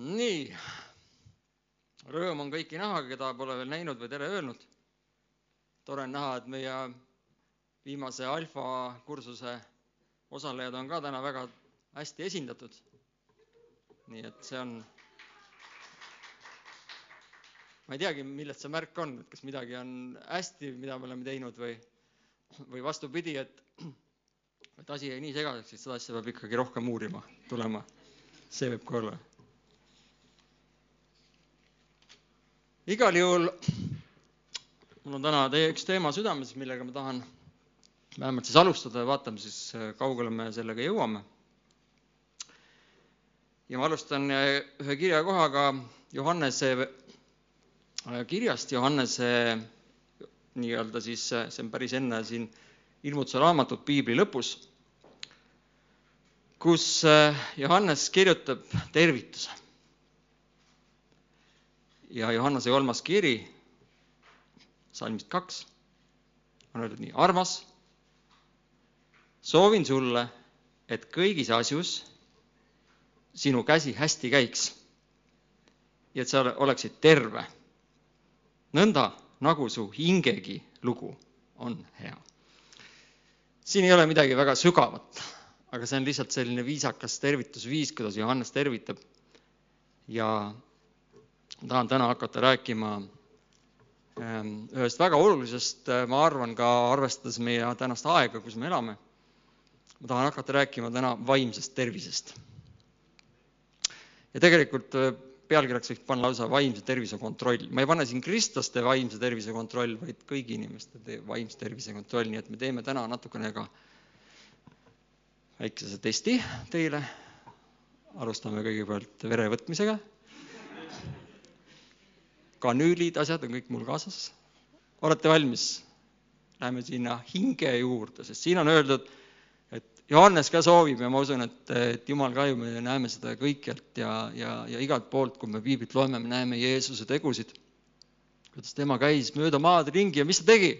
nii, rõõm on kõiki näha, keda pole veel näinud või tere öelnud. tore on näha, et meie viimase alfa kursuse osalejad on ka täna väga hästi esindatud. nii et see on, ma ei teagi, millest see märk on, et kas midagi on hästi, mida me oleme teinud või, või vastupidi, et, et asi jäi nii segaseks, et seda asja peab ikkagi rohkem uurima tulema. see võib ka olla igal juhul mul on täna teie üks teema südames, millega ma tahan vähemalt siis alustada ja vaatame siis, kaugele me sellega jõuame. ja ma alustan ühe kirjakohaga Johannese kirjast, Johannese nii-öelda siis, see on päris enne siin ilmutuse raamatut piibli lõpus, kus Johannes kirjutab tervituse ja Johannese kolmas kiri, salmist kaks, on öeldud nii, armas, soovin sulle, et kõigis asjus sinu käsi hästi käiks ja et sa oleksid terve, nõnda nagu su hingegi lugu on hea. siin ei ole midagi väga sügavat, aga see on lihtsalt selline viisakas tervitusviis, kuidas Johannes tervitab. Ja ma tahan täna hakata rääkima ähm, ühest väga olulisest, äh, ma arvan ka arvestades meie tänast aega, kus me elame, ma tahan hakata rääkima täna vaimsest tervisest. ja tegelikult äh, pealkirjaks võiks panna lausa vaimse tervise kontroll. ma ei pane siin kristlaste vaimse tervise kontroll, vaid kõigi inimeste vaimse tervise kontroll, nii et me teeme täna natukene ka väikese testi teile. alustame kõigepealt vere võtmisega kanüülid, asjad on kõik mul kaasas. olete valmis? Läheme sinna hinge juurde, sest siin on öeldud, et Johannes ka soovib ja ma usun, et, et Jumal ka ju, me näeme seda kõikjalt ja, ja, ja igalt poolt, kui me piiblit loeme, me näeme Jeesuse tegusid. kuidas tema käis mööda maad ringi ja mis ta tegi?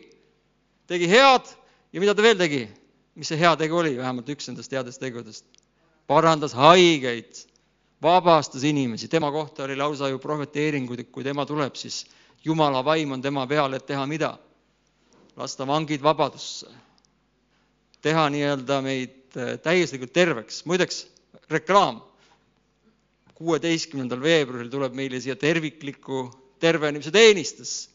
tegi head ja mida ta veel tegi? mis see hea tegu oli, vähemalt üks nendest headest tegudest? parandas haigeid vabastas inimesi, tema kohta oli lausa ju prohveteeringuid, et kui tema tuleb, siis Jumala vaim on tema peal, et teha mida? lasta vangid vabadusse, teha nii-öelda meid äh, täielikult terveks. muideks, reklaam. kuueteistkümnendal veebruaril tuleb meile siia tervikliku tervenemise teenistus.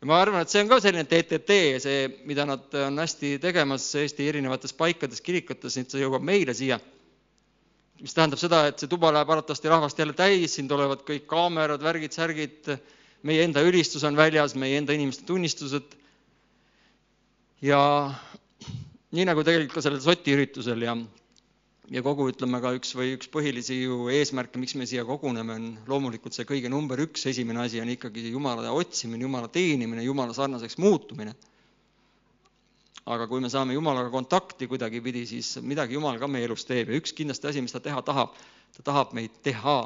ja ma arvan, et see on ka selline TTT, see, mida nad on hästi tegemas Eesti erinevates paikades, kirikutes, nüüd see jõuab meile siia mis tähendab seda, et see tuba läheb arvatavasti rahvast jälle täis, siin tulevad kõik kaamerad, värgid, särgid, meie enda ülistus on väljas, meie enda inimeste tunnistused. ja nii nagu tegelikult ka sellel Soti üritusel ja, ja kogu, ütleme ka üks või üks põhilisi ju eesmärke, miks me siia koguneme, on loomulikult see kõige number üks, esimene asi on ikkagi Jumala otsimine, Jumala teenimine, Jumala sarnaseks muutumine aga kui me saame Jumalaga kontakti kuidagipidi, siis midagi Jumal ka meie elus teeb. Ja üks kindlasti asi, mis ta teha tahab, ta tahab meid teha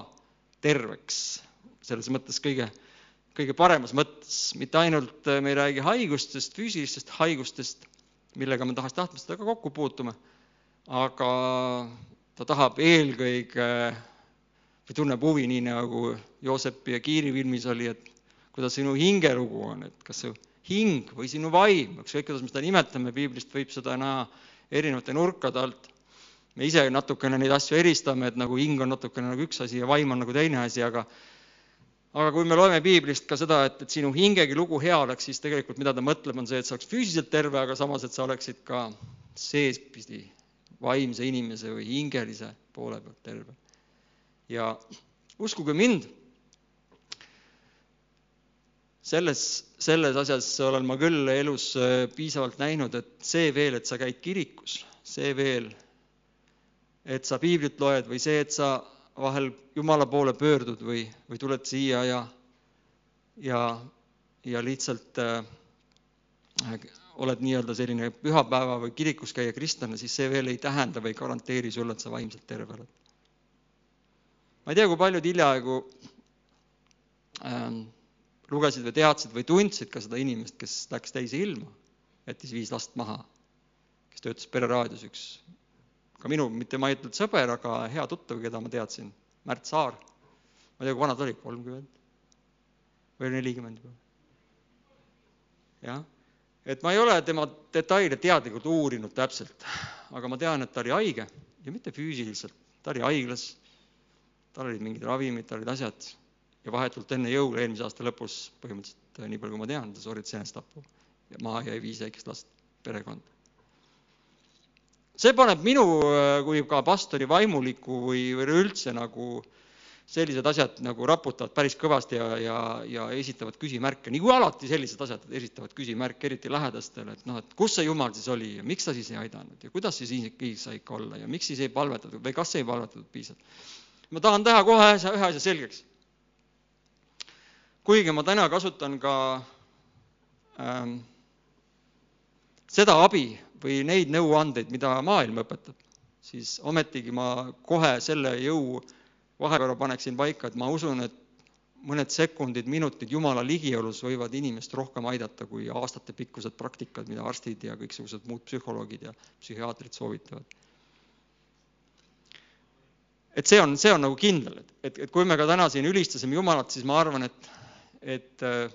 terveks, selles mõttes kõige, kõige paremas mõttes, mitte ainult me ei räägi haigustest, füüsilistest haigustest, millega me tahes-tahtmata ka kokku puutume, aga ta tahab eelkõige või tunneb huvi, nii nagu Joosepi ja Kiiri filmis oli, et kuidas sinu hingelugu on, et kas su hing või sinu vaim, ükskõik kuidas me seda nimetame, piiblist võib seda näha erinevate nurkade alt. me ise natukene neid asju eristame, et nagu hing on natukene nagu üks asi ja vaim on nagu teine asi, aga aga kui me loeme piiblist ka seda, et, et sinu hingegi lugu hea oleks, siis tegelikult mida ta mõtleb, on see, et sa oleks füüsiliselt terve, aga samas, et sa oleksid ka seespidi vaimse inimese või hingelise poole pealt terve. ja uskuge mind selles, selles asjas olen ma küll elus äh, piisavalt näinud, et see veel, et sa käid kirikus, see veel, et sa piiblit loed või see, et sa vahel Jumala poole pöördud või, või tuled siia ja, ja, ja lihtsalt äh, oled nii-öelda selline pühapäeva või kirikus käija kristlane, siis see veel ei tähenda või ei garanteeri sulle, et sa vaimselt terve oled. ma ei tea, kui paljud hiljaaegu ähm, lugesid või teadsid või tundsid ka seda inimest, kes läks teise ilma, jättis viis last maha, kes töötas pereraadios, üks ka minu, mitte ma ei ütle sõber, aga hea tuttav, keda ma teadsin, Märt Saar. ma ei tea, kui vana ta oli, kolmkümmend või nelikümmend juba. jah, et ma ei ole tema detaile teadlikult uurinud täpselt, aga ma tean, et ta oli haige ja mitte füüsiliselt, ta oli haiglas, tal olid mingid ravimid, tal olid asjad ja vahetult enne jõule eelmise aasta lõpus põhimõtteliselt, nii palju kui ma tean, ta sooritas enesetapu ja maha jäi viis väikest last, perekond. see paneb minu kui ka pastori vaimuliku või, või üldse nagu sellised asjad nagu raputavad päris kõvasti ja, ja, ja esitavad küsimärke, nagu alati sellised asjad esitavad küsimärke, eriti lähedastele, et noh, et kus see jumal siis oli ja miks ta siis ei aidanud ja kuidas siis nii sai ikka olla ja miks siis ei palvetatud või kas ei palvetatud piisavalt. ma tahan teha kohe ühe asja selgeks kuigi ma täna kasutan ka ähm, seda abi või neid nõuandeid, mida maailm õpetab, siis ometigi ma kohe selle jõu vahekorra paneksin paika, et ma usun, et mõned sekundid, minutid Jumala ligiolus võivad inimest rohkem aidata kui aastatepikkused praktikad, mida arstid ja kõiksugused muud psühholoogid ja psühhiaatrid soovitavad. et see on, see on nagu kindel, et, et, et kui me ka täna siin ülistasime Jumalat, siis ma arvan, et et äh,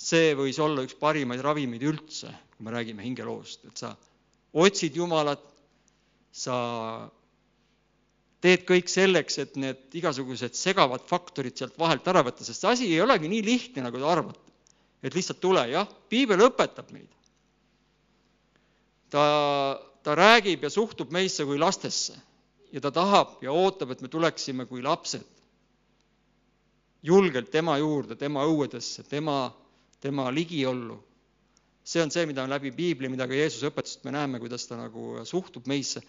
see võis olla üks parimaid ravimeid üldse, kui me räägime hingeloost, et sa otsid Jumalat, sa teed kõik selleks, et need igasugused segavad faktorid sealt vahelt ära võtta, sest see asi ei olegi nii lihtne, nagu te arvate. et lihtsalt tule, jah, piibel õpetab meid. ta, ta räägib ja suhtub meisse kui lastesse ja ta tahab ja ootab, et me tuleksime kui lapsed julgelt tema juurde, tema õuedesse, tema, tema ligiollu. see on see, mida läbi piibli, mida ka Jeesuse õpetust me näeme, kuidas ta nagu suhtub meisse.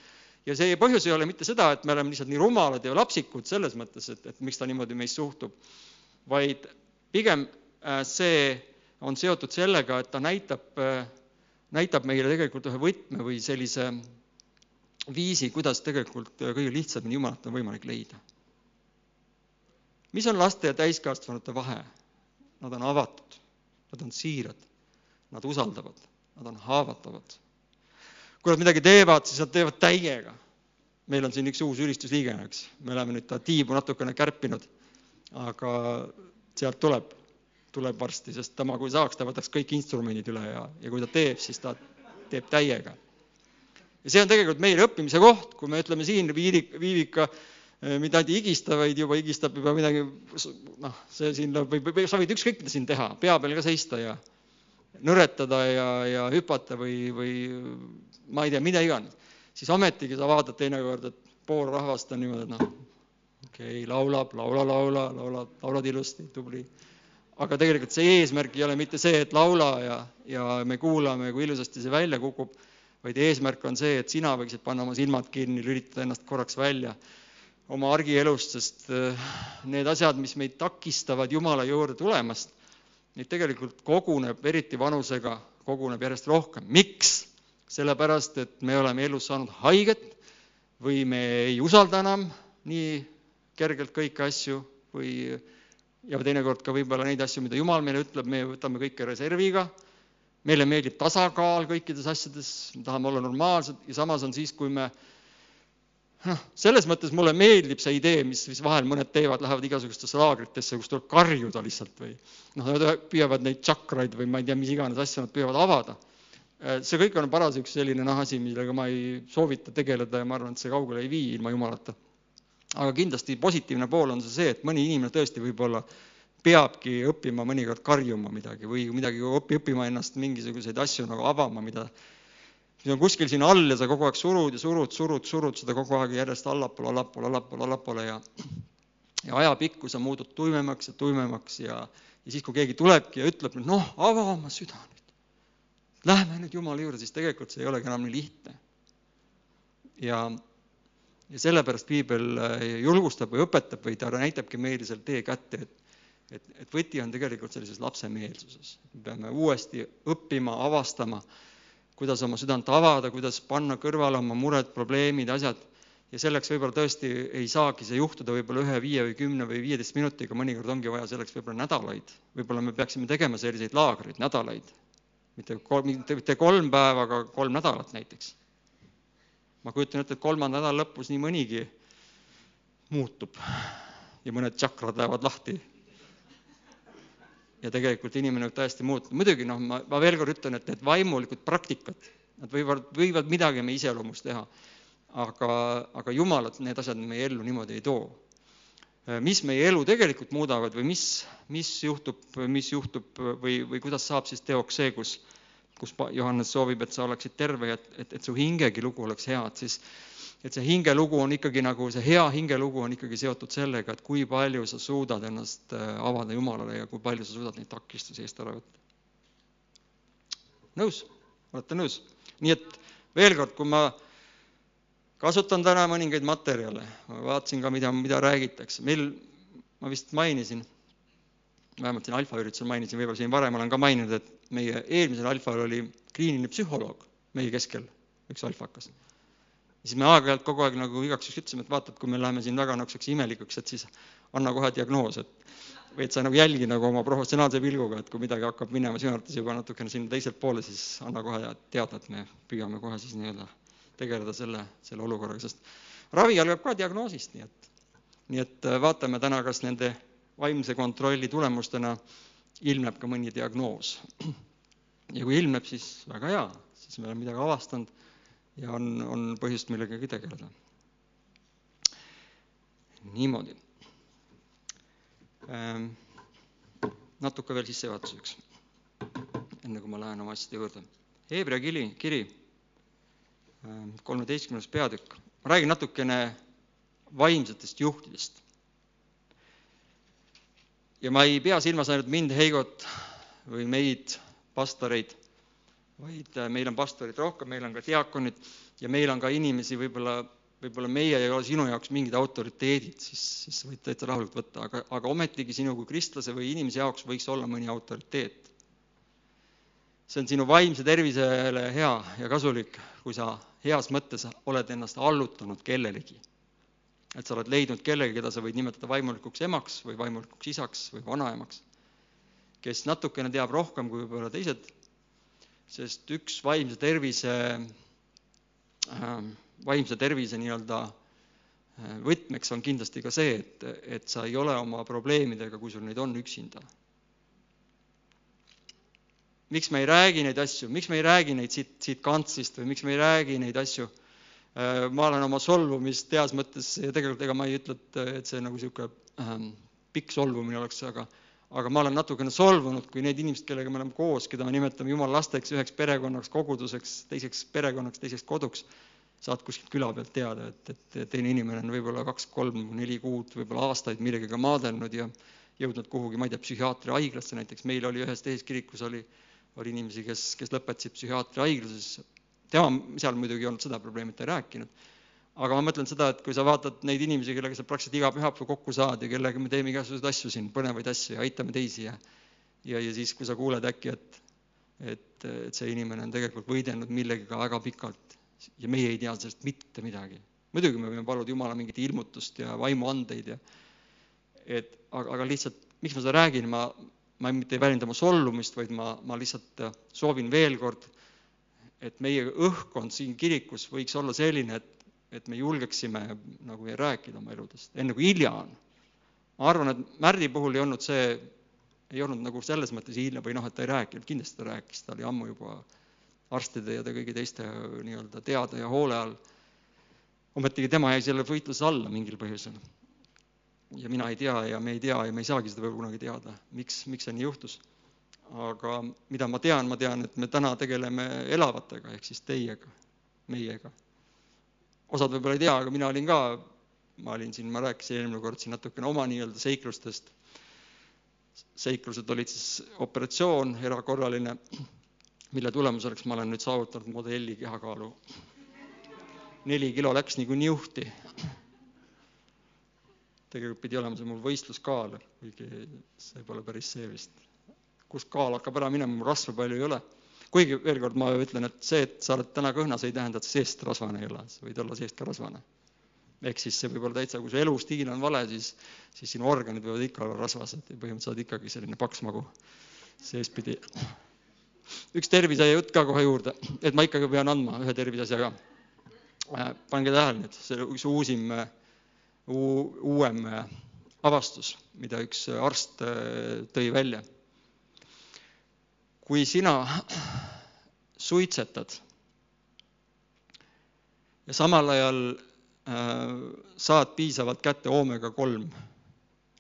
ja see põhjus ei ole mitte seda, et me oleme lihtsalt nii rumalad ja lapsikud selles mõttes, et, et miks ta niimoodi meist suhtub, vaid pigem äh, see on seotud sellega, et ta näitab, äh, näitab meile tegelikult ühe võtme või sellise viisi, kuidas tegelikult kõige lihtsamini Jumalat on võimalik leida mis on laste ja täiskasvanute vahe? Nad on avatud, nad on siirad, nad usaldavad, nad on haavatavad. kui nad midagi teevad, siis nad teevad täiega. meil on siin üks uus ülistusliige, eks, me oleme nüüd ta tiibu natukene kärpinud, aga sealt tuleb, tuleb varsti, sest tema, kui saaks, ta võtaks kõik instrumendid üle ja, ja kui ta teeb, siis ta teeb täiega. ja see on tegelikult meil õppimise koht, kui me ütleme siin Viivika, mitte ainult ei higista, vaid juba higistab juba midagi, noh, see siin võib, või sa võid ükskõik mida siin teha, pea peal ka seista ja nõretada ja, ja hüpata või, või ma ei tea, mida iganes. siis ometigi sa vaatad teinekord, et pool rahvast on niimoodi, et noh, okei okay,, laulab, laula, laula, laulad, laulad ilusti, tubli. aga tegelikult see eesmärk ei ole mitte see, et laula ja, ja me kuulame, kui ilusasti see välja kukub, vaid eesmärk on see, et sina võiksid panna oma silmad kinni, lülitada ennast korraks välja oma argielust, sest äh, need asjad, mis meid takistavad Jumala juurde tulemast, neid tegelikult koguneb, eriti vanusega, koguneb järjest rohkem. miks? sellepärast, et me oleme elus saanud haiget või me ei usalda enam nii kergelt kõiki asju või ja teinekord ka võib-olla neid asju, mida Jumal meile ütleb, me võtame kõike reserviga, meile meeldib tasakaal kõikides asjades, me tahame olla normaalsed ja samas on siis, kui me noh, selles mõttes mulle meeldib see idee, mis, mis vahel mõned teevad, lähevad igasugustesse laagritesse, kus tuleb karjuda lihtsalt või noh, nad püüavad neid tšakraid või ma ei tea, mis iganes asju nad püüavad avada. see kõik on paras üks selline noh, asi, millega ma ei soovita tegeleda ja ma arvan, et see kaugele ei vii ilma jumalata. aga kindlasti positiivne pool on see see, et mõni inimene tõesti võib-olla peabki õppima mõnikord karjuma midagi või midagi õpi, õppima ennast mingisuguseid asju nagu avama, mida mis on kuskil siin all ja sa kogu aeg surud ja surud, surud, surud seda kogu aeg järjest allapoole, allapoole, allapoole, allapoole ja ja ajapikku sa muudud tuimemaks ja tuimemaks ja, ja siis, kui keegi tulebki ja ütleb, noh, ava oma süda nüüd. Lähme nüüd Jumala juurde, siis tegelikult see ei olegi enam nii lihtne. ja, ja sellepärast piibel äh, julgustab või õpetab või ta näitabki meile selle tee kätte, et et, et võti on tegelikult sellises lapsemeelsuses. me peame uuesti õppima, avastama kuidas oma südant avada, kuidas panna kõrvale oma mured, probleemid, asjad. ja selleks võib-olla tõesti ei saagi see juhtuda võib-olla ühe, viie või kümne või viieteist minutiga, mõnikord ongi vaja selleks võib-olla nädalaid. võib-olla me peaksime tegema selliseid laagreid, nädalaid. mitte kolm, mitte kolm päeva, aga kolm nädalat näiteks. ma kujutan ette, et kolmanda nädala lõpus nii mõnigi muutub ja mõned tšakrad lähevad lahti. Ja tegelikult inimene võib täiesti muutuda, muidugi noh, ma, ma veel kord ütlen, et need vaimulikud praktikad, nad võivad, võivad midagi meie iseloomus teha, aga, aga jumalat need asjad meie ellu niimoodi ei too. Mis meie elu tegelikult muudavad või mis, mis juhtub, mis juhtub või, või kuidas saab siis teoks see, kus, kus Johannes soovib, et sa oleksid terve ja et, et, et su hingegi lugu oleks hea, et siis et see hingelugu on ikkagi nagu, see hea hingelugu on ikkagi seotud sellega, et kui palju sa suudad ennast äh, avada Jumalale ja kui palju sa suudad neid takistusi eest ära võtta. nõus? olete nõus? nii et veel kord, kui ma kasutan täna mõningaid materjale, ma vaatasin ka, mida, mida räägitakse, meil, ma vist mainisin, vähemalt siin alfa üritusel mainisin, võib-olla siin varem olen ka maininud, et meie eelmisel alfal oli kliiniline psühholoog meie keskel, üks alfakas. Siis me aeg-ajalt kogu aeg nagu igaks juhuks ütlesime, et vaata, et kui me läheme siin väga niisuguseks imelikuks, et siis anna kohe diagnoos, et või et sa nagu jälgi nagu oma professionaalse pilguga, et kui midagi hakkab minema sinu arvates juba natukene sinna teiselt poole, siis anna kohe teada, et me püüame kohe siis nii-öelda tegeleda selle, selle olukorraga, sest ravi algab ka diagnoosist, nii et, nii et äh, vaatame täna, kas nende vaimse kontrolli tulemustena ilmneb ka mõni diagnoos. ja kui ilmneb, siis väga hea, siis me oleme midagi avastanud ja on, on põhjust millegagi tegeleda. niimoodi ähm,. natuke veel sissejuhatuseks, enne kui ma lähen oma asjade juurde. Hebra kiri, kiri Ehm, kolmeteistkümnes peatükk. ma räägin natukene vaimsetest juhtidest. ja ma ei pea silmas ainult mind, Heigot või meid, pastoreid, vaid äh, meil on pastorid rohkem, meil on ka diaakonid ja meil on ka inimesi, võib-olla, võib-olla meie ei ole sinu jaoks mingid autoriteedid, siis, siis võid täitsa rahulikult võtta, aga, aga ometigi sinu kui kristlase või inimese jaoks võiks olla mõni autoriteet see on sinu vaimse tervisele hea ja kasulik, kui sa heas mõttes oled ennast allutanud kellelegi. et sa oled leidnud kellegi, keda sa võid nimetada vaimulikuks emaks või vaimulikuks isaks või vanaemaks, kes natukene teab rohkem kui võib-olla teised, sest üks vaimse tervise äh,, vaimse tervise nii-öelda äh, võtmeks on kindlasti ka see, et, et sa ei ole oma probleemidega, kui sul neid on, üksinda miks me ei räägi neid asju, miks me ei räägi neid siit, siit kantslist või miks me ei räägi neid asju. Äh, ma olen oma solvumist heas mõttes ja tegelikult ega ma ei ütle, et, et see nagu niisugune ähm, pikk solvumine oleks, aga aga ma olen natukene solvunud, kui need inimesed, kellega me oleme koos, keda me nimetame jumala lasteks, üheks perekonnaks, koguduseks, teiseks perekonnaks, teiseks koduks, saad kuskilt küla pealt teada, et, et teine inimene on võib-olla kaks, kolm, neli kuud, võib-olla aastaid millegagi maadelnud ja jõudnud kuhugi, ma ei tea, psühhiaatri haiglasse näiteks, meil oli ühes teises kirikus oli oli inimesi, kes, kes lõpetasid psühhiaatri haiglases. tema seal muidugi ei olnud seda probleemi, ta ei rääkinud. Aga ma mõtlen seda, et kui sa vaatad neid inimesi, kellega sa praktiliselt iga pühapäev kokku saad ja kellega me teeme igasuguseid asju siin, põnevaid asju ja aitame teisi ja ja, ja siis, kui sa kuuled äkki, et et, et see inimene on tegelikult võidelnud millegagi väga pikalt ja meie ei tea sellest mitte midagi. muidugi me võime paluda Jumala mingit ilmutust ja vaimuandeid ja et aga, aga lihtsalt, miks ma seda räägin, ma, ma mitte ei väljenda oma solvumist, vaid ma, ma lihtsalt soovin veel kord, et meie õhkkond siin kirikus võiks olla selline, et, et me julgeksime nagu rääkida oma eludest, enne kui hilja on. ma arvan, et Märdi puhul ei olnud see, ei olnud nagu selles mõttes hilja või noh, et ta ei rääkinud, kindlasti ta rääkis, ta oli ammu juba arstide ja kõigi teiste nii-öelda teade ja hoole all. ometigi tema jäi selle võitluse alla mingil põhjusel ja mina ei tea ja me ei tea ja me ei saagi seda võib-olla kunagi teada, miks, miks see nii juhtus. aga mida ma tean, ma tean, et me täna tegeleme elavatega, ehk siis teiega, meiega. Osad võib-olla ei tea, aga mina olin ka, ma olin siin, ma rääkisin eelmine kord siin natukene oma nii-öelda seiklustest. seiklused olid siis operatsioon, erakorraline, mille tulemuseks ma olen nüüd saavutanud modelli kehakaalu. neli kilo läks nagu niuhti tegelikult pidi olema see mul võistluskaal, kuigi see pole päris see vist. kus kaal hakkab ära minema, mul rasva palju ei ole. Kuigi veel kord ma ütlen, et see, et sa oled täna kõhnas, ei tähenda, et seest rasvane ei ole, sa võid olla seest ka rasvane. ehk siis see võib olla täitsa, kui su elustiil on vale, siis, siis sinu organid võivad ikka olla rasvased ja põhimõtteliselt sa oled ikkagi selline paks magu seestpidi. üks tervisejutt ka kohe juurde, et ma ikkagi pean andma ühe terviseasja ka. Äh, pange tähele nüüd, see üks uusim äh, uuem äh, avastus, mida üks arst tõi välja. Kui sina suitsetad ja samal ajal saad piisavalt kätte oomega kolm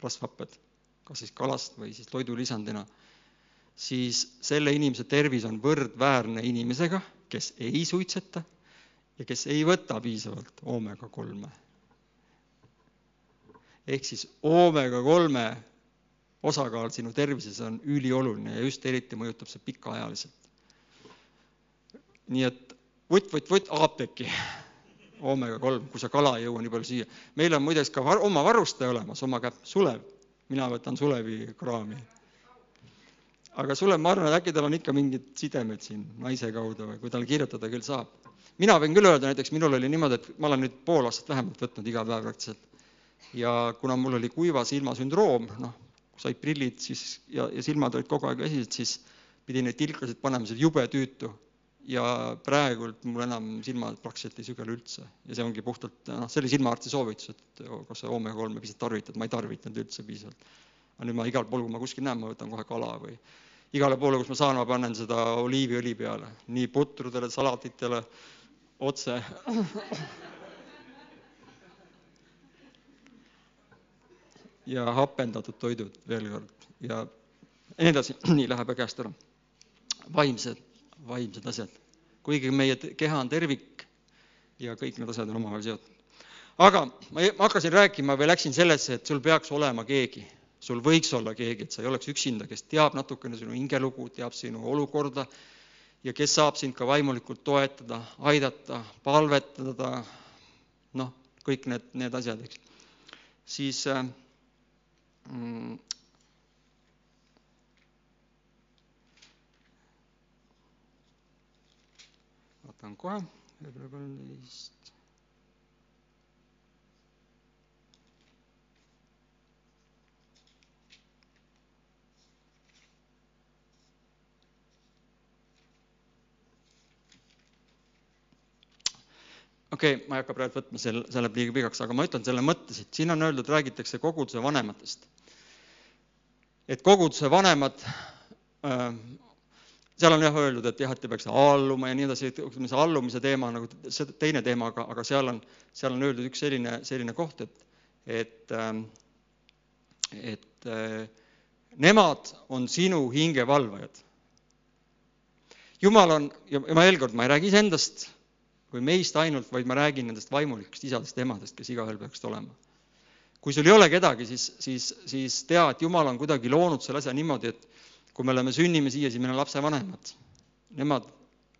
rasvhapped, kas siis kalast või siis toidulisandina, siis selle inimese tervis on võrdväärne inimesega, kes ei suitseta ja kes ei võta piisavalt oomega kolme. ehk siis oomega kolme osakaal sinu tervises on ülioluline ja just eriti mõjutab see pikaajaliselt. nii et vutt-vutt-vutt apteeki oomega kolm, kui sa kala ei jõua nii palju süüa. meil on muideks ka var, oma varustaja olemas, oma käpp, Sulev. mina võtan Sulevi kraami. aga Sulev, ma arvan, et äkki tal on ikka mingid sidemed siin naise kaudu või kui talle kirjutada küll saab. mina võin küll öelda, näiteks minul oli niimoodi, et ma olen nüüd pool aastat vähemalt võtnud iga päev praktiliselt. ja kuna mul oli kuiva silma sündroom, noh, said prillid siis ja, ja silmad olid kogu aeg väsinud, siis pidin neid tilkasid panema, see oli jube tüütu. Ja praegult mul enam silmad praktiliselt ei sügele üldse. Ja see ongi puhtalt, noh, see oli silmaarsti soovitus, et kas sa oomega kolme piisavalt tarvitad, ma ei tarvitanud üldse piisavalt. aga nüüd ma igal pool, kui ma kuskil näen, ma võtan kohe kala või igale poole, kus ma saan, ma panen seda oliiviõli peale, nii putrudele, salatitele, otse ja hapendatud toidud veel kord ja nii edasi, nii läheb käest ära. vaimsed vaimsed asjad. kuigi meie keha on tervik ja kõik need asjad on omavahel seotud. aga ma, ma hakkasin rääkima või läksin sellesse, et sul peaks olema keegi, sul võiks olla keegi, et sa ei oleks üksinda, kes teab natukene sinu hingelugu, teab sinu olukorda ja kes saab sind ka vaimulikult toetada, aidata, palvetada, noh, kõik need, need asjad, eks. siis äh, mm, vaatan kohe, veebruar kolmteist. okei okay,, ma ei hakka praegu võtma, see, see läheb liiga pikaks, aga ma ütlen selle mõtte siit, siin on öeldud, räägitakse koguduse vanematest. Et koguduse vanemad äh, seal on jah öeldud, et jah, et te peaks alluma ja nii edasi, ütleme see allumise teema nagu see teine teema, aga, aga seal on, seal on öeldud üks selline, selline koht, et, et, ähm, et äh, nemad on sinu hinge valvajad. jumal on, ja ma veel kord, ma ei räägi iseendast või meist ainult, vaid ma räägin nendest vaimulikest isadest ja emadest, kes igaühel peaksid olema. Kui sul ei ole kedagi, siis, siis, siis tea, et Jumal on kuidagi loonud selle asja niimoodi, et kui me oleme, sünnime siia, siis meil on lapsevanemad. Nemad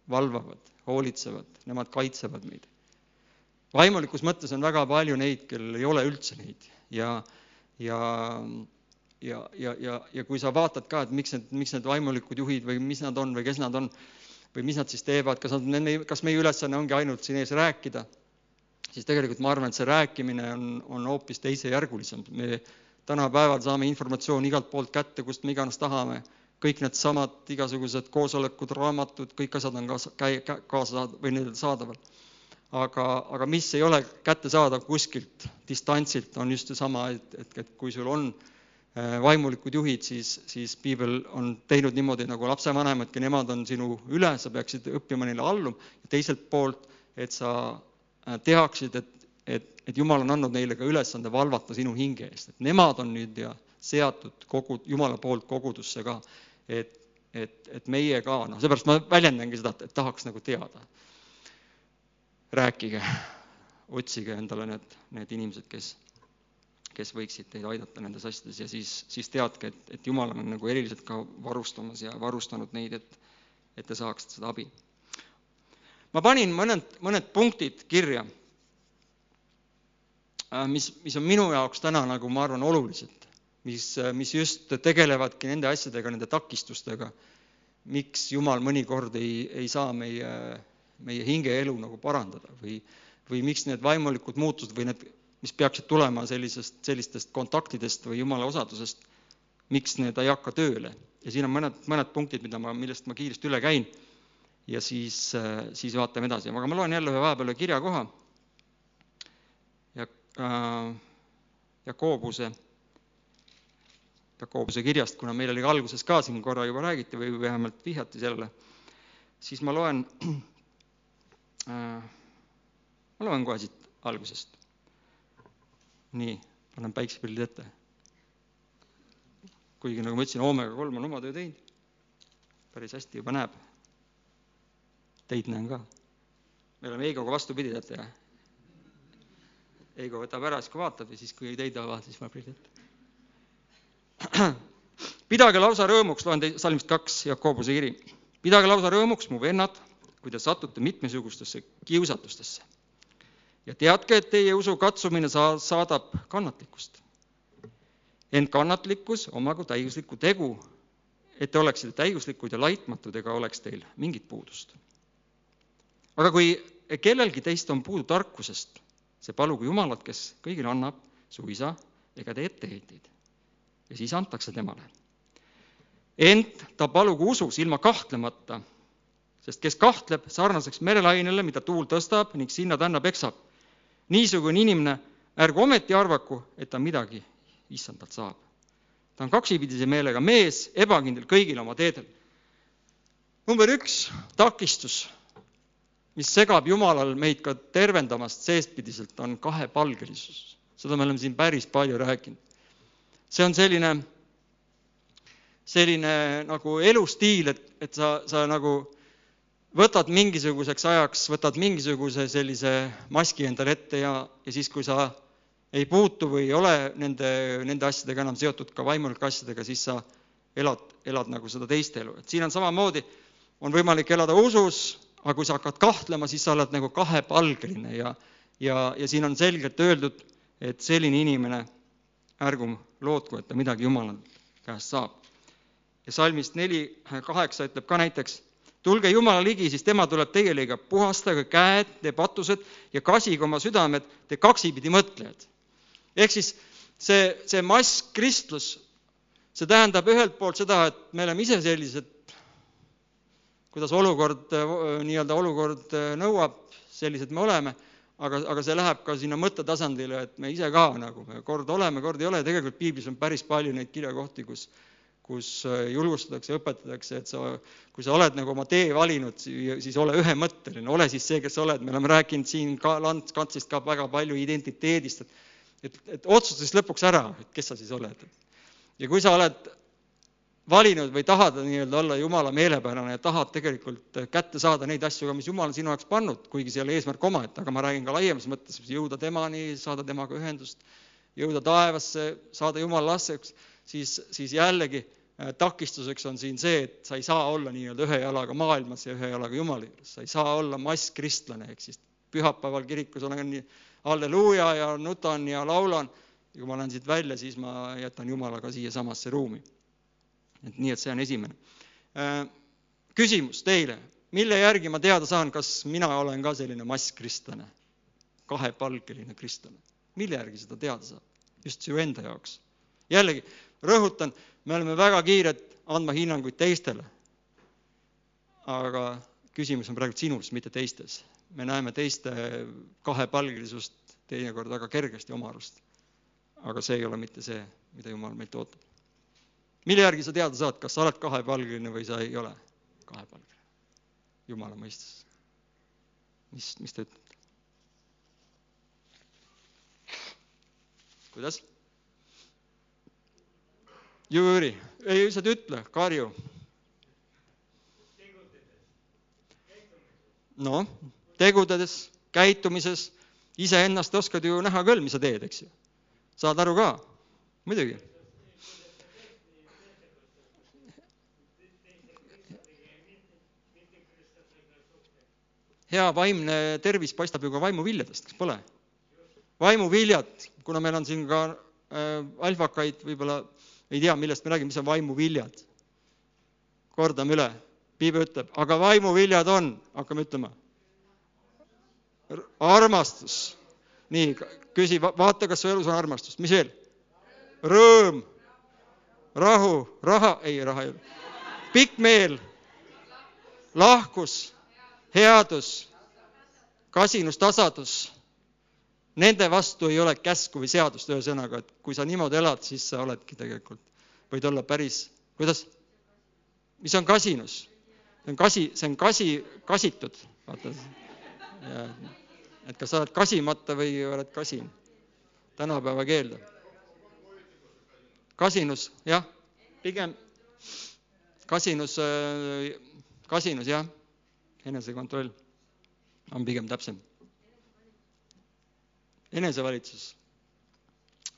valvavad, hoolitsevad, nemad kaitsevad meid. vaimulikus mõttes on väga palju neid, kellel ei ole üldse neid ja, ja ja, ja, ja, ja kui sa vaatad ka, et miks need, miks need vaimulikud juhid või mis nad on või kes nad on või mis nad siis teevad, kas nad, kas meie ülesanne ongi ainult siin ees rääkida, siis tegelikult ma arvan, et see rääkimine on, on hoopis teisejärgulisem. me tänapäeval saame informatsiooni igalt poolt kätte, kust me iganes tahame kõik needsamad igasugused koosolekud, raamatud, kõik asjad on kaasa, kaasa või nii-öelda saadaval. aga, aga mis ei ole kättesaadav kuskilt distantsilt, on just seesama, et, et, et kui sul on äh, vaimulikud juhid, siis, siis piibel on teinud niimoodi nagu lapsevanemadki, nemad on sinu üle, sa peaksid õppima neile alluma, ja teiselt poolt, et sa teaksid, et, et, et Jumal on andnud neile ka ülesande valvata sinu hinge eest, et nemad on nüüd ja seatud kogu, Jumala poolt kogudusse ka et, et, et meie ka, noh, seepärast ma väljendangi seda, et tahaks nagu teada. rääkige, otsige endale need, need inimesed, kes, kes võiksid teid aidata nendes asjades ja siis, siis teadke, et, et Jumal on nagu eriliselt ka varustamas ja varustanud neid, et, et te saaksite seda abi. Ma panin mõned, mõned punktid kirja, äh, mis, mis on minu jaoks täna nagu ma arvan olulised mis, mis just tegelevadki nende asjadega, nende takistustega, miks Jumal mõnikord ei, ei saa meie, meie hingeelu nagu parandada või, või miks need vaimulikud muutused või need, mis peaksid tulema sellisest, sellistest kontaktidest või Jumala osadusest, miks need ei hakka tööle. ja siin on mõned, mõned punktid, mida ma, millest ma kiiresti üle käin ja siis, siis vaatame edasi, aga ma loen jälle ühe vahepeal ühe kirjakoha ja äh, Jakobuse Jakobuse kirjast, kuna meil oli alguses ka siin korra juba räägiti või vähemalt vihjati sellele, siis ma loen äh,, ma loen kohe siit algusest. nii, panen päiksepildid ette. kuigi nagu ma ütlesin, Oomega kolm on oma töö teinud. päris hästi juba näeb. Teid näen ka. me oleme Heigoga vastupidi, teate jah? Heigo võtab ära, siis kui vaatab ja siis, kui teid avavad, siis paneb ette pidage lausa rõõmuks, loen teid salmist kaks, Jakobuse kiri. pidage lausa rõõmuks, mu vennad, kui te satute mitmesugustesse kiusatustesse. ja teadke, et teie usu katsumine saa-, saadab kannatlikkust. ent kannatlikkus omagu täiuslikku tegu, et te oleksite täiuslikud ja laitmatud ega oleks teil mingit puudust. Aga kui kellelgi teist on puudu tarkusest, see palugu Jumalat, kes kõigile annab suisa ega tee etteheiteid ja siis antakse temale. ent ta palugu usus ilma kahtlemata, sest kes kahtleb sarnaseks merelainele, mida tuul tõstab ning sinna tänna peksab. niisugune inimene ärgu ometi arvaku, et ta midagi issandalt saab. ta on kaksipidise meelega mees, ebakindel kõigil oma teedel. number üks takistus, mis segab Jumalal meid ka tervendamast seestpidiselt, on kahepalgelisus. seda me oleme siin päris palju rääkinud see on selline, selline nagu elustiil, et, et sa, sa nagu võtad mingisuguseks ajaks, võtad mingisuguse sellise maski endale ette ja, ja siis, kui sa ei puutu või ei ole nende, nende asjadega enam seotud, ka vaimulike asjadega, siis sa elad, elad nagu seda teist elu, et siin on samamoodi, on võimalik elada usus, aga kui sa hakkad kahtlema, siis sa oled nagu kahepalgeline ja, ja, ja siin on selgelt öeldud, et selline inimene ärgu lootku, et ta midagi Jumala käest saab. ja salmist neli kaheksa ütleb ka näiteks, tulge Jumala ligi, siis tema tuleb teie liiga, puhastage käed, te patused ja kasige oma südamed, te kaksipidi mõtlejad. ehk siis see, see mass kristlus, see tähendab ühelt poolt seda, et me oleme ise sellised, kuidas olukord, nii-öelda olukord nõuab, sellised me oleme. Aga, aga see läheb ka sinna mõttetasandile, et me ise ka nagu, me kord oleme, kord ei ole, tegelikult piiblis on päris palju neid kirjakohti, kus kus äh, julgustatakse, õpetatakse, et sa, kui sa oled nagu oma tee valinud, siis ole ühemõtteline, ole siis see, kes sa oled, me oleme rääkinud siin ka Lantsist ka väga palju identiteedist, et et, et otsusta siis lõpuks ära, et kes sa siis oled. ja kui sa oled valinud või tahad nii-öelda olla Jumala meelepärane ja tahad tegelikult kätte saada neid asju, mis Jumal sinu jaoks pannud, kuigi see ei ole eesmärk omaette, aga ma räägin ka laiemas mõttes, jõuda temani, saada temaga ühendust, jõuda taevasse, saada Jumala lasteks, siis, siis jällegi äh, takistuseks on siin see, et sa ei saa olla nii-öelda ühe jalaga maailmas ja ühe jalaga Jumala juures, sa ei saa olla masskristlane, ehk siis pühapäeval kirikus olen nii halleluuja ja nutan ja laulan, ja kui ma lähen siit välja, siis ma jätan Jumala ka siiasamasse ruumi et nii, et see on esimene. Äh, küsimus teile, mille järgi ma teada saan, kas mina olen ka selline masskristlane, kahepalgeline kristlane? mille järgi seda teada saab? just su enda jaoks. jällegi, rõhutan, me oleme väga kiired andma hinnanguid teistele. aga küsimus on praegu sinus, mitte teistes. me näeme teiste kahepalgelisust teinekord väga kergesti oma arust. aga see ei ole mitte see, mida Jumal meilt ootab mille järgi sa teada saad, kas sa oled kahepalgeline või sa ei ole kahepalgeline? jumala mõistes. mis, mis te ütlete? kuidas? Jüri, ei lihtsalt ütle, karju. noh, tegudes, käitumises, iseennast oskad ju näha küll, mis sa teed, eks ju. saad aru ka? muidugi hea vaimne tervis paistab ju ka vaimuviljadest, kas pole? vaimuviljad, kuna meil on siin ka äh, alfakaid, võib-olla ei tea, millest me räägime, mis on vaimuviljad. kordame üle, piibel ütleb, aga vaimuviljad on, hakkame ütlema. armastus. nii, küsi, vaata, kas su elus on armastust, mis veel? rõõm, rahu, raha, ei, raha ei ole. pikk meel, lahkus headus, kasinus, tasadus, nende vastu ei ole käsku või seadust, ühesõnaga, et kui sa niimoodi elad, siis sa oledki tegelikult võid olla päris, kuidas? mis on kasinus? see on kasi, see on kasi, kasitud, vaata. et kas sa oled kasimata või oled kasin, tänapäeva keelde. kasinus, jah, pigem kasinus, kasinus jah, enesekontroll on pigem täpsem. enesevalitsus.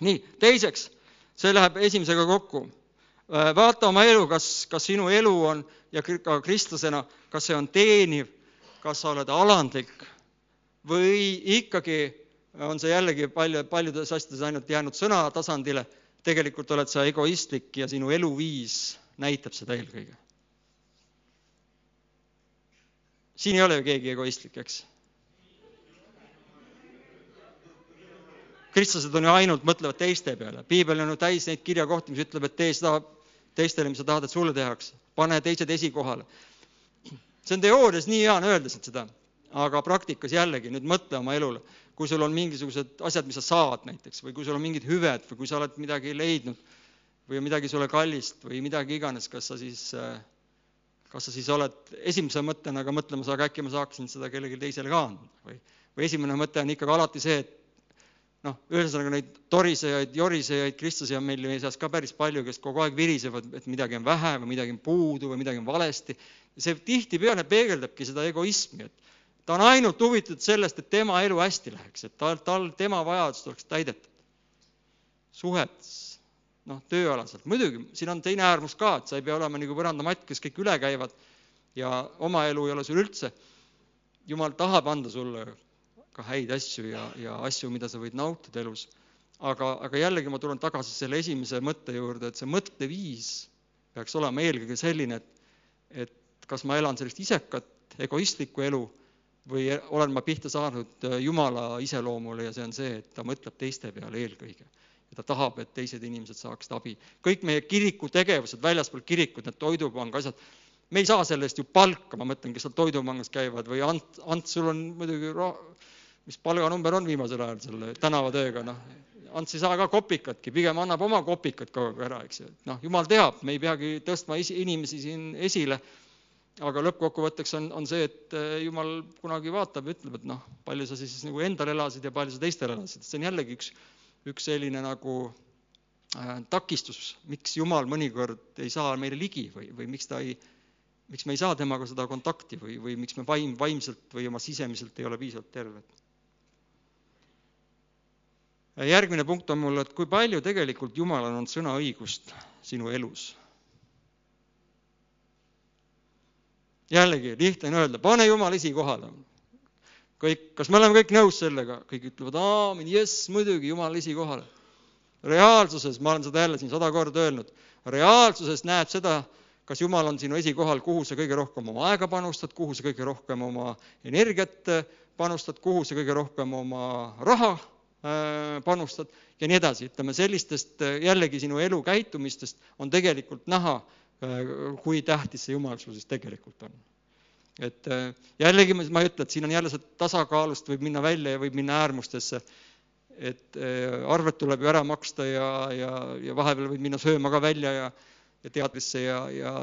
nii, teiseks, see läheb esimesega kokku. vaata oma elu, kas, kas sinu elu on ja ka kristlasena, kas see on teeniv, kas sa oled alandlik või ikkagi on see jällegi palju, paljudes asjades ainult jäänud sõna tasandile, tegelikult oled sa egoistlik ja sinu eluviis näitab seda eelkõige siin ei ole ju keegi egoistlik, eks? kristlased on ju ainult, mõtlevad teiste peale. piibel on ju täis neid kirjakohti, mis ütleb, et tee seda teistele, mis sa tahad, et sulle tehakse. pane teised esikohale. see on teoorias nii hea on öelda seda, aga praktikas jällegi nüüd mõtle oma elule. kui sul on mingisugused asjad, mis sa saad näiteks või kui sul on mingid hüved või kui sa oled midagi leidnud või midagi sulle kallist või midagi iganes, kas sa siis äh, kas sa siis oled esimese mõttena ka mõtlemas, aga äkki ma saaksin seda kellelegi teisele ka anda või, või esimene mõte on ikkagi alati see, et noh, ühesõnaga neid torisejaid, jorisejaid kristlasi on meil meie seas ka päris palju, kes kogu aeg virisevad, et midagi on vähe või midagi on puudu või midagi on valesti. see tihtipeale peegeldabki seda egoismi, et ta on ainult huvitatud sellest, et tema elu hästi läheks, et tal, tal, tema vajadused oleks täidetud. suhetes noh, tööalaselt. muidugi, siin on teine äärmus ka, et sa ei pea olema nagu põrandamatt, kes kõik üle käivad ja oma elu ei ole sul üldse. jumal tahab anda sulle ka häid asju ja, ja asju, mida sa võid nautida elus. aga, aga jällegi ma tulen tagasi selle esimese mõtte juurde, et see mõtteviis peaks olema eelkõige selline, et, et kas ma elan sellist isekat, egoistlikku elu või olen ma pihta saanud Jumala iseloomule ja see on see, et ta mõtleb teiste peale eelkõige ja ta tahab, et teised inimesed saaksid abi. kõik meie kiriku tegevused, väljaspool kirikut, need toidupanga asjad, me ei saa selle eest ju palka, ma mõtlen, kes seal toidupangas käivad või Ant, Ants, sul on muidugi ra-, mis palganumber on viimasel ajal selle tänavatööga, noh, Ants ei saa ka kopikatki, pigem annab oma kopikad kogu aeg ära, eks ju. noh, jumal teab, me ei peagi tõstma isi, inimesi siin esile, aga lõppkokkuvõtteks on, on see, et eh, jumal kunagi vaatab ja ütleb, et noh, palju sa siis nagu endal elasid ja palju sa teistel elasid, see on jällegi üks üks selline nagu äh, takistus, miks Jumal mõnikord ei saa meile ligi või, või miks ta ei, miks me ei saa temaga seda kontakti või, või miks me vaim, vaimselt või oma sisemiselt ei ole piisavalt terved. järgmine punkt on mul, et kui palju tegelikult Jumalal on sõnaõigust sinu elus. jällegi, lihtne on öelda, pane Jumal esikohale kõik, kas me oleme kõik nõus sellega? kõik ütlevad aamin, jess, muidugi, jumal esikohale. reaalsuses, ma olen seda jälle siin sada korda öelnud, reaalsuses näeb seda, kas Jumal on sinu esikohal, kuhu sa kõige rohkem oma aega panustad, kuhu sa kõige rohkem oma energiat panustad, kuhu sa kõige rohkem oma raha äh, panustad ja nii edasi, ütleme sellistest jällegi sinu elu käitumistest on tegelikult näha, äh, kui tähtis see Jumal sul siis tegelikult on et äh, jällegi ma ei ütle, et siin on jälle see tasakaalust võib minna välja ja võib minna äärmustesse. et äh, arved tuleb ju ära maksta ja, ja, ja vahepeal võid minna sööma ka välja ja, ja teatrisse ja, ja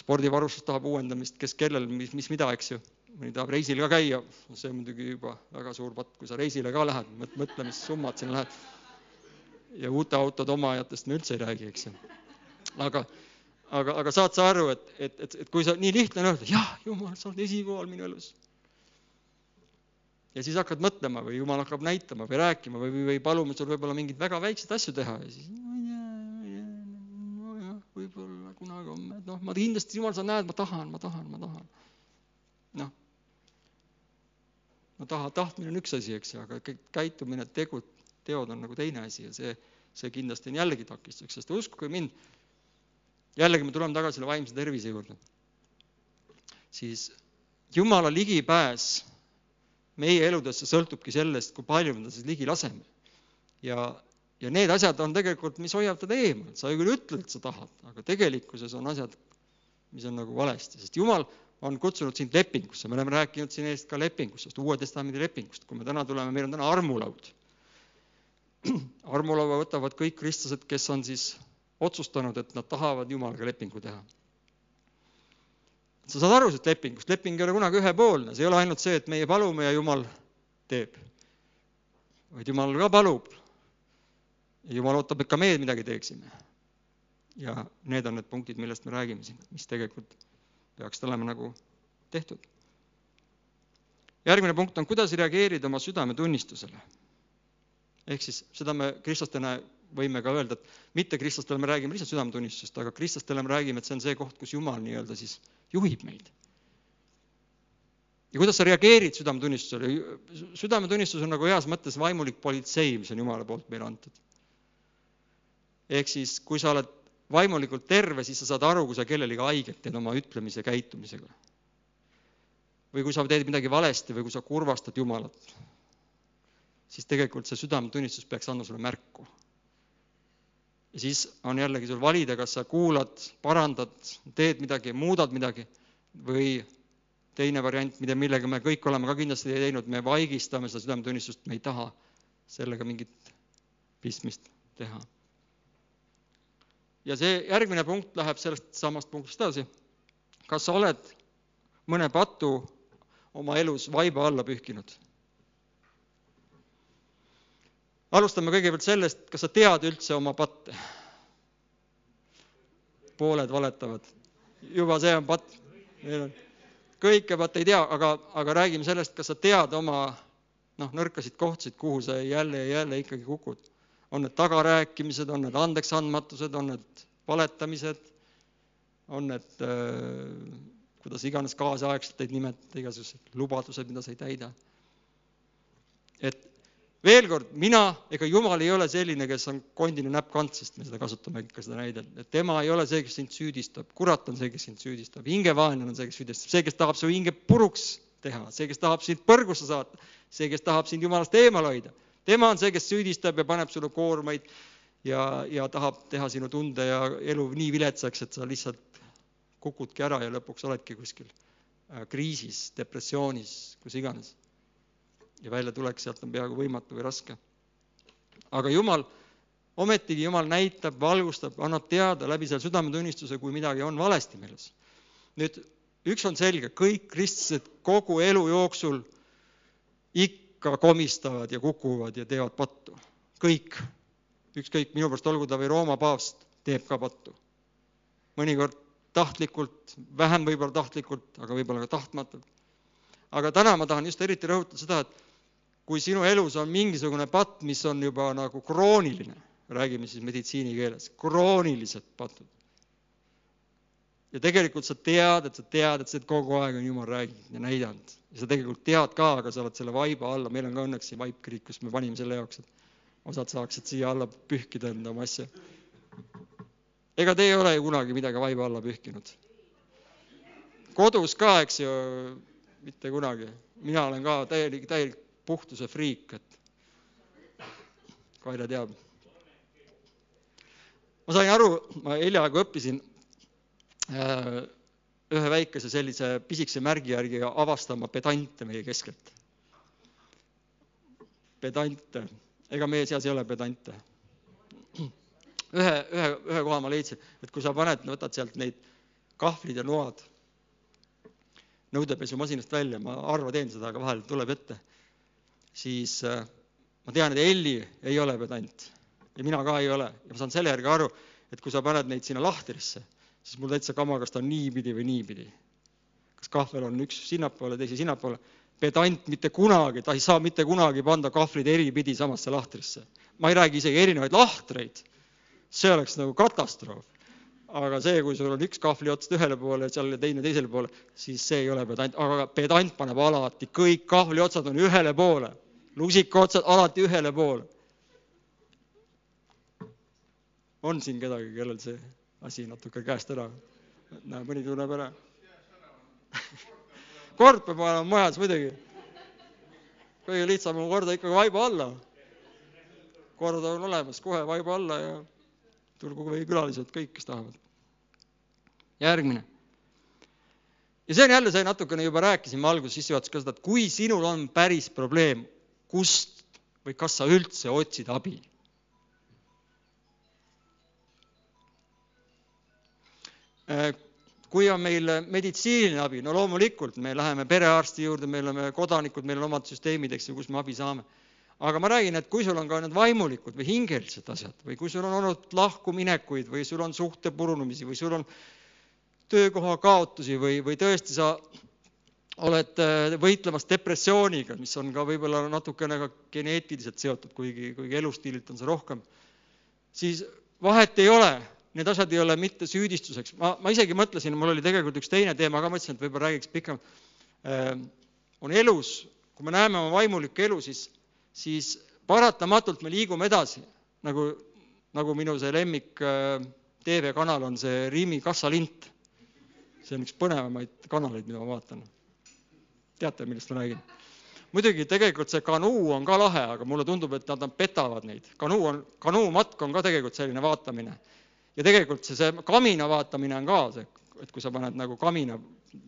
spordivarustus tahab uuendamist, kes kellel, mis, mis mida, eks ju. mõni tahab reisil ka käia, see on muidugi juba väga suur patt, kui sa reisile ka lähed, mõtle, mis summad sinna läheb. ja uute autode omajatest me üldse ei räägi, eks ju. aga aga, aga saad sa aru, et, et, et, et kui sa, nii lihtne on öelda, jah, jumal, sa oled esikohal minu elus. ja siis hakkad mõtlema või jumal hakkab näitama või rääkima või, või, või paluma sul võib-olla mingeid väga väikseid asju teha ja siis ma ei tea, nojah, võib-olla kunagi homme, et noh, ma kindlasti, jumal, sa näed, ma tahan, ma tahan, ma tahan. noh, no taha, tahtmine on üks asi, eks ju, aga käitumine, tegud, teod on nagu teine asi ja see, see kindlasti on jällegi takistuseks, sest uskuge mind jällegi me tuleme tagasi selle vaimse tervise juurde, siis Jumala ligipääs meie eludesse sõltubki sellest, kui palju me ta siis ligi laseme. ja, ja need asjad on tegelikult, mis hoiavad teda eemal, sa ju küll ütled, et sa tahad, aga tegelikkuses on asjad, mis on nagu valesti, sest Jumal on kutsunud sind lepingusse, me oleme rääkinud siin eest ka lepingust, Uue Testamendi lepingust, kui me täna tuleme, meil on täna armulaud. armulaua võtavad kõik kristlased, kes on siis otsustanud, et nad tahavad Jumalaga lepingu teha. sa saad aru sellest lepingust, leping ei ole kunagi ühepoolne, see ei ole ainult see, et meie palume ja Jumal teeb. vaid Jumal ka palub. Jumal ootab, et ka meie midagi teeksime. ja need on need punktid, millest me räägime siin, mis tegelikult peaksid olema nagu tehtud. järgmine punkt on, kuidas reageerida oma südametunnistusele. ehk siis seda me kristlastena võime ka öelda, et mitte kristlastele me räägime lihtsalt südametunnistusest, aga kristlastele me räägime, et see on see koht, kus Jumal nii-öelda siis juhib meid. ja kuidas sa reageerid südametunnistusele? südametunnistus on nagu heas mõttes vaimulik politsei, mis on Jumala poolt meile antud. ehk siis, kui sa oled vaimulikult terve, siis sa saad aru, kui sa kellelegi haiget teed oma ütlemise käitumisega. või kui sa teed midagi valesti või kui sa kurvastad Jumalat, siis tegelikult see südametunnistus peaks andma sulle märku. Ja siis on jällegi sul valida, kas sa kuulad, parandad, teed midagi, muudad midagi või teine variant, mida, millega me kõik oleme ka kindlasti teinud, me vaigistame seda südametunnistust, me ei taha sellega mingit pistmist teha ja see järgmine punkt läheb sellest samast punktist edasi. kas sa oled mõne patu oma elus vaiba alla pühkinud? Alustame kõigepealt sellest, kas sa tead üldse oma patte? pooled valetavad. juba see on patt. kõike vaata ei tea, aga, aga räägime sellest, kas sa tead oma noh, nõrkasid kohtasid, kuhu sa jälle ja jälle ikkagi kukud on need tagarääkimised, on need andeksandmatused, on need valetamised, on need äh, kuidas iganes kaasaegselt neid nimetada, igasugused lubadused, mida sa ei täida. et veel kord, mina ega Jumal ei ole selline, kes on kondine näpp kantsist, me seda kasutame ikka seda näidet, et tema ei ole see, kes sind süüdistab, kurat on see, kes sind süüdistab, hingevaenlane on see, kes süüdistab, see, kes tahab su hinge puruks teha, see, kes tahab sind põrgusse saata, see, kes tahab sind Jumalast eemal hoida. Tema on see, kes süüdistab ja paneb sulle koormaid ja, ja tahab teha sinu tunde ja elu nii viletsaks, et sa lihtsalt kukudki ära ja lõpuks oledki kuskil äh, kriisis, depressioonis, kus iganes. Ja väljatulek sealt on peaaegu võimatu või raske. aga Jumal, ometigi Jumal näitab, valgustab, annab teada läbi selle südametunnistuse, kui midagi on valesti meeles. nüüd üks on selge, kõik kristlased kogu elu jooksul ikka ka komistavad ja kukuvad ja teevad pattu. kõik, ükskõik, minu pärast olgu ta või Rooma paavst, teeb ka pattu. mõnikord tahtlikult, vähem võib-olla tahtlikult, aga võib-olla ka tahtmatult. aga täna ma tahan just eriti rõhutada seda, et kui sinu elus on mingisugune patt, mis on juba nagu krooniline, räägime siis meditsiinikeeles, kroonilised patud, ja tegelikult sa tead, et sa tead, et see kogu aeg on Jumal rääginud ja näidanud ja sa tegelikult tead ka, aga sa oled selle vaiba alla, meil on ka õnneks siin vaipkirik, kus me panime selle jaoks, et osad saaksid siia alla pühkida enda oma asja. ega te ei ole ju kunagi midagi vaiba alla pühkinud? kodus ka, eks ju, mitte kunagi. mina olen ka täielik, täielik puhtuse friik, et Kaire teab. ma sain aru, ma hiljaaegu õppisin äh, ühe väikese sellise pisikese märgi järgi avastama pedante meie keskelt. pedante, ega meie seas ei ole pedante. ühe, ühe, ühe koha ma leidsin, et kui sa paned, võtad sealt neid kahvlid ja noad nõudepesumasinast välja, ma harva teen seda, aga vahel tuleb ette, siis äh, ma tean, et Elli ei ole pedant ja mina ka ei ole ja ma saan selle järgi aru, et kui sa paned neid sinna lahtrisse siis mul täitsa kama, kas ta on niipidi või niipidi. kas kahvel on üks sinnapoole, teise sinnapoole. pedant mitte kunagi, ta ei saa mitte kunagi panda kahvlid eripidi samasse lahtrisse. ma ei räägi isegi erinevaid lahtreid, see oleks nagu katastroof. aga see, kui sul on üks kahvli ots ühele poole ja seal teine teisele poole, siis see ei ole pedant, aga pedant paneb alati, kõik kahvli otsad on ühele poole, lusika otsad alati ühele poole. on siin kedagi, kellel see asi natuke käest ära. näe, mõni tunneb ära. kord peab olema majas muidugi. kõige lihtsam on korda ikkagi vaiba alla. kord on olemas, kohe vaiba alla ja tulgu või külalised, kõik, kes tahavad. järgmine. ja see on jälle see, natukene juba rääkisime alguses sissejuhatuses ka seda, et kui sinul on päris probleem, kust või kas sa üldse otsid abi kui on meil meditsiiniline abi, no loomulikult me läheme perearsti juurde, me oleme kodanikud, meil on omad süsteemid, eks ju, kus me abi saame. aga ma räägin, et kui sul on ka need vaimulikud või hingelised asjad või kui sul on olnud lahkuminekuid või sul on suhte purunemisi või sul on töökoha kaotusi või, või tõesti sa oled äh, võitlemas depressiooniga, mis on ka võib-olla natukene ka geneetiliselt seotud, kuigi, kuigi elustiililt on see rohkem, siis vahet ei ole, need asjad ei ole mitte süüdistuseks, ma, ma isegi mõtlesin, mul oli tegelikult üks teine teema ka, mõtlesin, et võib-olla räägiks pikemalt. Äh, on elus, kui me näeme oma vaimulikku elu, siis, siis paratamatult me liigume edasi, nagu, nagu minu see lemmik äh, TV-kanal on see Rimi kassalint. see on üks põnevamaid kanaleid, mida ma vaatan teate, millest ma räägin? muidugi tegelikult see kanuu on ka lahe, aga mulle tundub, et nad petavad neid. kanuu on, kanuumatk on ka tegelikult selline vaatamine. ja tegelikult see, see kamina vaatamine on ka see, et kui sa paned nagu kamina,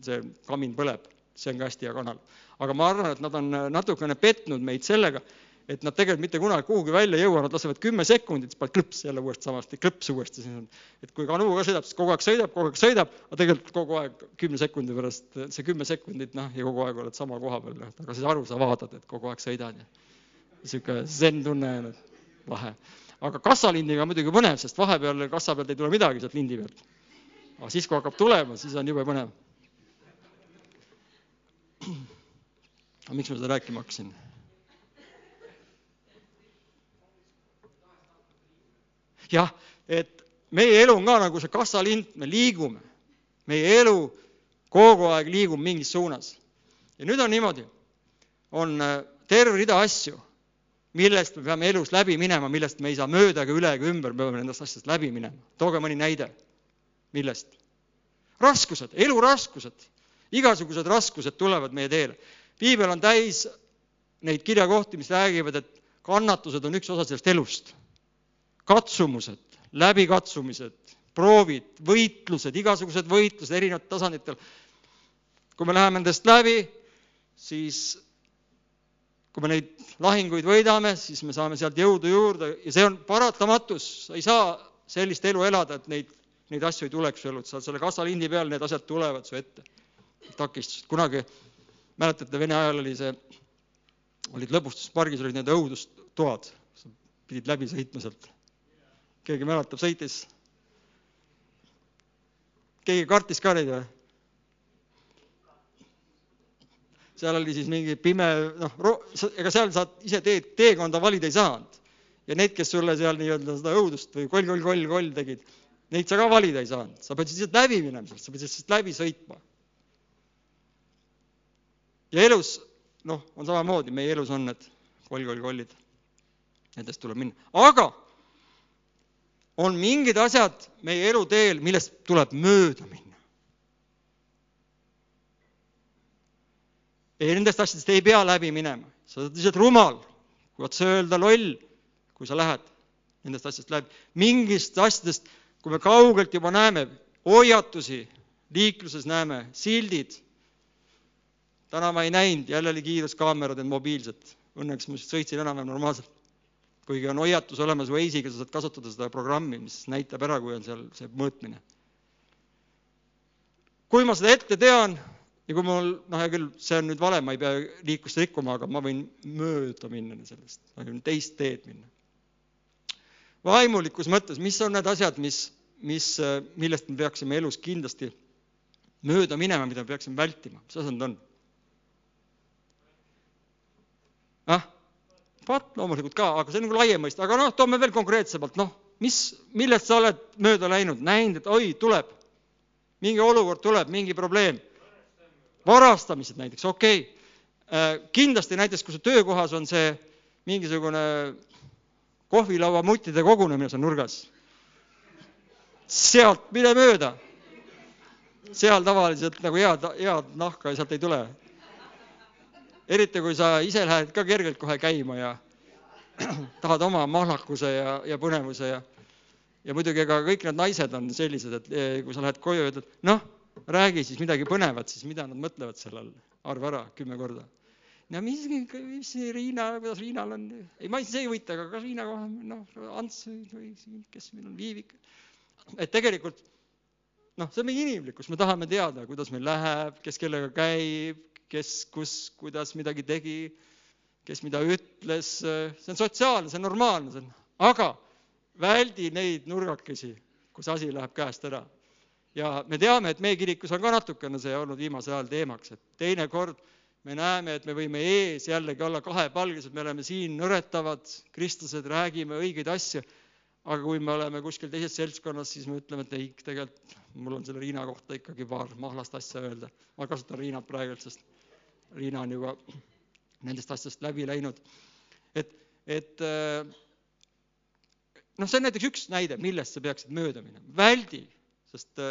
see kamin põleb, see on ka hästi hea kanal. aga ma arvan, et nad on natukene petnud meid sellega, et nad tegelikult mitte kunagi kuhugi välja ei jõua, nad lasevad kümme sekundit, siis paned klõps jälle uuesti samasti, klõps uuesti, siis on, et kui kanuu ka sõidab, siis kogu aeg sõidab, kogu aeg sõidab, aga tegelikult kogu aeg kümne sekundi pärast, see kümme sekundit, noh, ja kogu aeg oled sama koha peal, noh, aga siis aru sa vaatad, et kogu aeg sõidad ja niisugune zen-tunne on, et lahe. aga kassalindiga muidugi põnev, sest vahepeal kassa pealt ei tule midagi sealt lindi pealt. aga siis, kui hakkab tulema, siis on jube põnev. aga miks ma seda rääkima hakkasin? Jah, et meie elu on ka nagu see kassalint, me liigume. meie elu kogu aeg liigub mingis suunas. ja nüüd on niimoodi, on äh, terve rida asju, millest me peame elus läbi minema, millest me ei saa mööda ega üle ega ümber, me peame nendest asjadest läbi minema. tooge mõni näide. millest? raskused, eluraskused, igasugused raskused tulevad meie teele. piibel on täis neid kirjakohti, mis räägivad, et kannatused on üks osa sellest elust katsumused, läbikatsumised, proovid, võitlused, igasugused võitlused erinevatel tasanditel. kui me läheme nendest läbi, siis kui me neid lahinguid võidame, siis me saame sealt jõudu juurde ja see on paratamatus, sa ei saa sellist elu elada, et neid, neid asju ei tuleks su ellu, sa oled selle kassalindi peal, need asjad tulevad su ette. takistused, kunagi mäletate, Vene ajal oli see, olid lõbustuspargis olid need õudustoad, pidid läbi sõitma sealt keegi mäletab, sõitis? keegi kartis ka neid või? seal oli siis mingi pime, noh, ega seal sa ise teed, teekonda valida ei saanud. ja need, kes sulle seal nii-öelda seda õudust või koll, koll, koll, koll tegid, neid sa ka valida ei saanud, sa pead lihtsalt läbi minema sealt, sa pead lihtsalt läbi sõitma. ja elus, noh, on samamoodi, meie elus on need koll, koll, kollid. Nendest tuleb minna, aga on mingid asjad meie eluteel, millest tuleb mööda minna. ei, nendest asjadest ei pea läbi minema, sa oled lihtsalt rumal, kui otse öelda loll, kui sa lähed nendest asjadest läbi. mingist asjadest, kui me kaugelt juba näeme hoiatusi, liikluses näeme, sildid. täna ma ei näinud, jälle oli kiiruskaamerad, need mobiilsed. Õnneks ma sõitsin enam-vähem normaalselt kuigi on hoiatus olemas Waze'iga, sa saad kasutada seda programmi, mis näitab ära, kui on seal see mõõtmine. kui ma seda ette tean ja kui mul, noh, hea küll, see on nüüd vale, ma ei pea liiklust rikkuma, aga ma võin mööda minna sellest, ma võin teist teed minna. vaimulikus mõttes, mis on need asjad, mis, mis, millest me peaksime elus kindlasti mööda minema, mida me peaksime vältima, mis asjad on? ah vot loomulikult ka, aga see on nagu laiem mõiste, aga noh, toome veel konkreetsemalt, noh, mis, millest sa oled mööda läinud, näinud, et oi, tuleb, mingi olukord tuleb, mingi probleem. varastamised näiteks, okei. Okay.. Äh, kindlasti näiteks, kui su töökohas on see mingisugune kohvilauamuttide kogunemine seal nurgas, sealt mine mööda. seal tavaliselt nagu head, head nahka sealt ei tule eriti kui sa ise lähed ka kergelt kohe käima ja tahad oma mahlakuse ja, ja põnevuse ja ja muidugi ega kõik need naised on sellised, et eh, kui sa lähed koju ja ütled, noh, räägi siis midagi põnevat, siis mida nad mõtlevad selle all, arva ära kümme korda. no mis, mis Riina, kuidas Riinal on, ei ma see ei huvita, aga kas Riina kohe, noh, Ants või kes meil on, Viivik. et tegelikult noh, see on meie inimlikkus, me tahame teada, kuidas meil läheb, kes kellega käib, kes kus, kuidas midagi tegi, kes mida ütles, see on sotsiaalne, see on normaalne, see on, aga väldi neid nurgakesi, kus asi läheb käest ära. ja me teame, et meie kirikus on ka natukene see olnud viimasel ajal teemaks, et teinekord me näeme, et me võime ees jällegi olla kahepalgelised, me oleme siin nõretavad kristlased, räägime õigeid asju, aga kui me oleme kuskil teises seltskonnas, siis me ütleme, et ei, tegelikult mul on selle Riina kohta ikkagi paar mahlast asja öelda. ma kasutan Riinat praegult, sest Riina on juba nendest asjast läbi läinud. et, et noh, see on näiteks üks näide, millest sa peaksid mööda minema. väldi, sest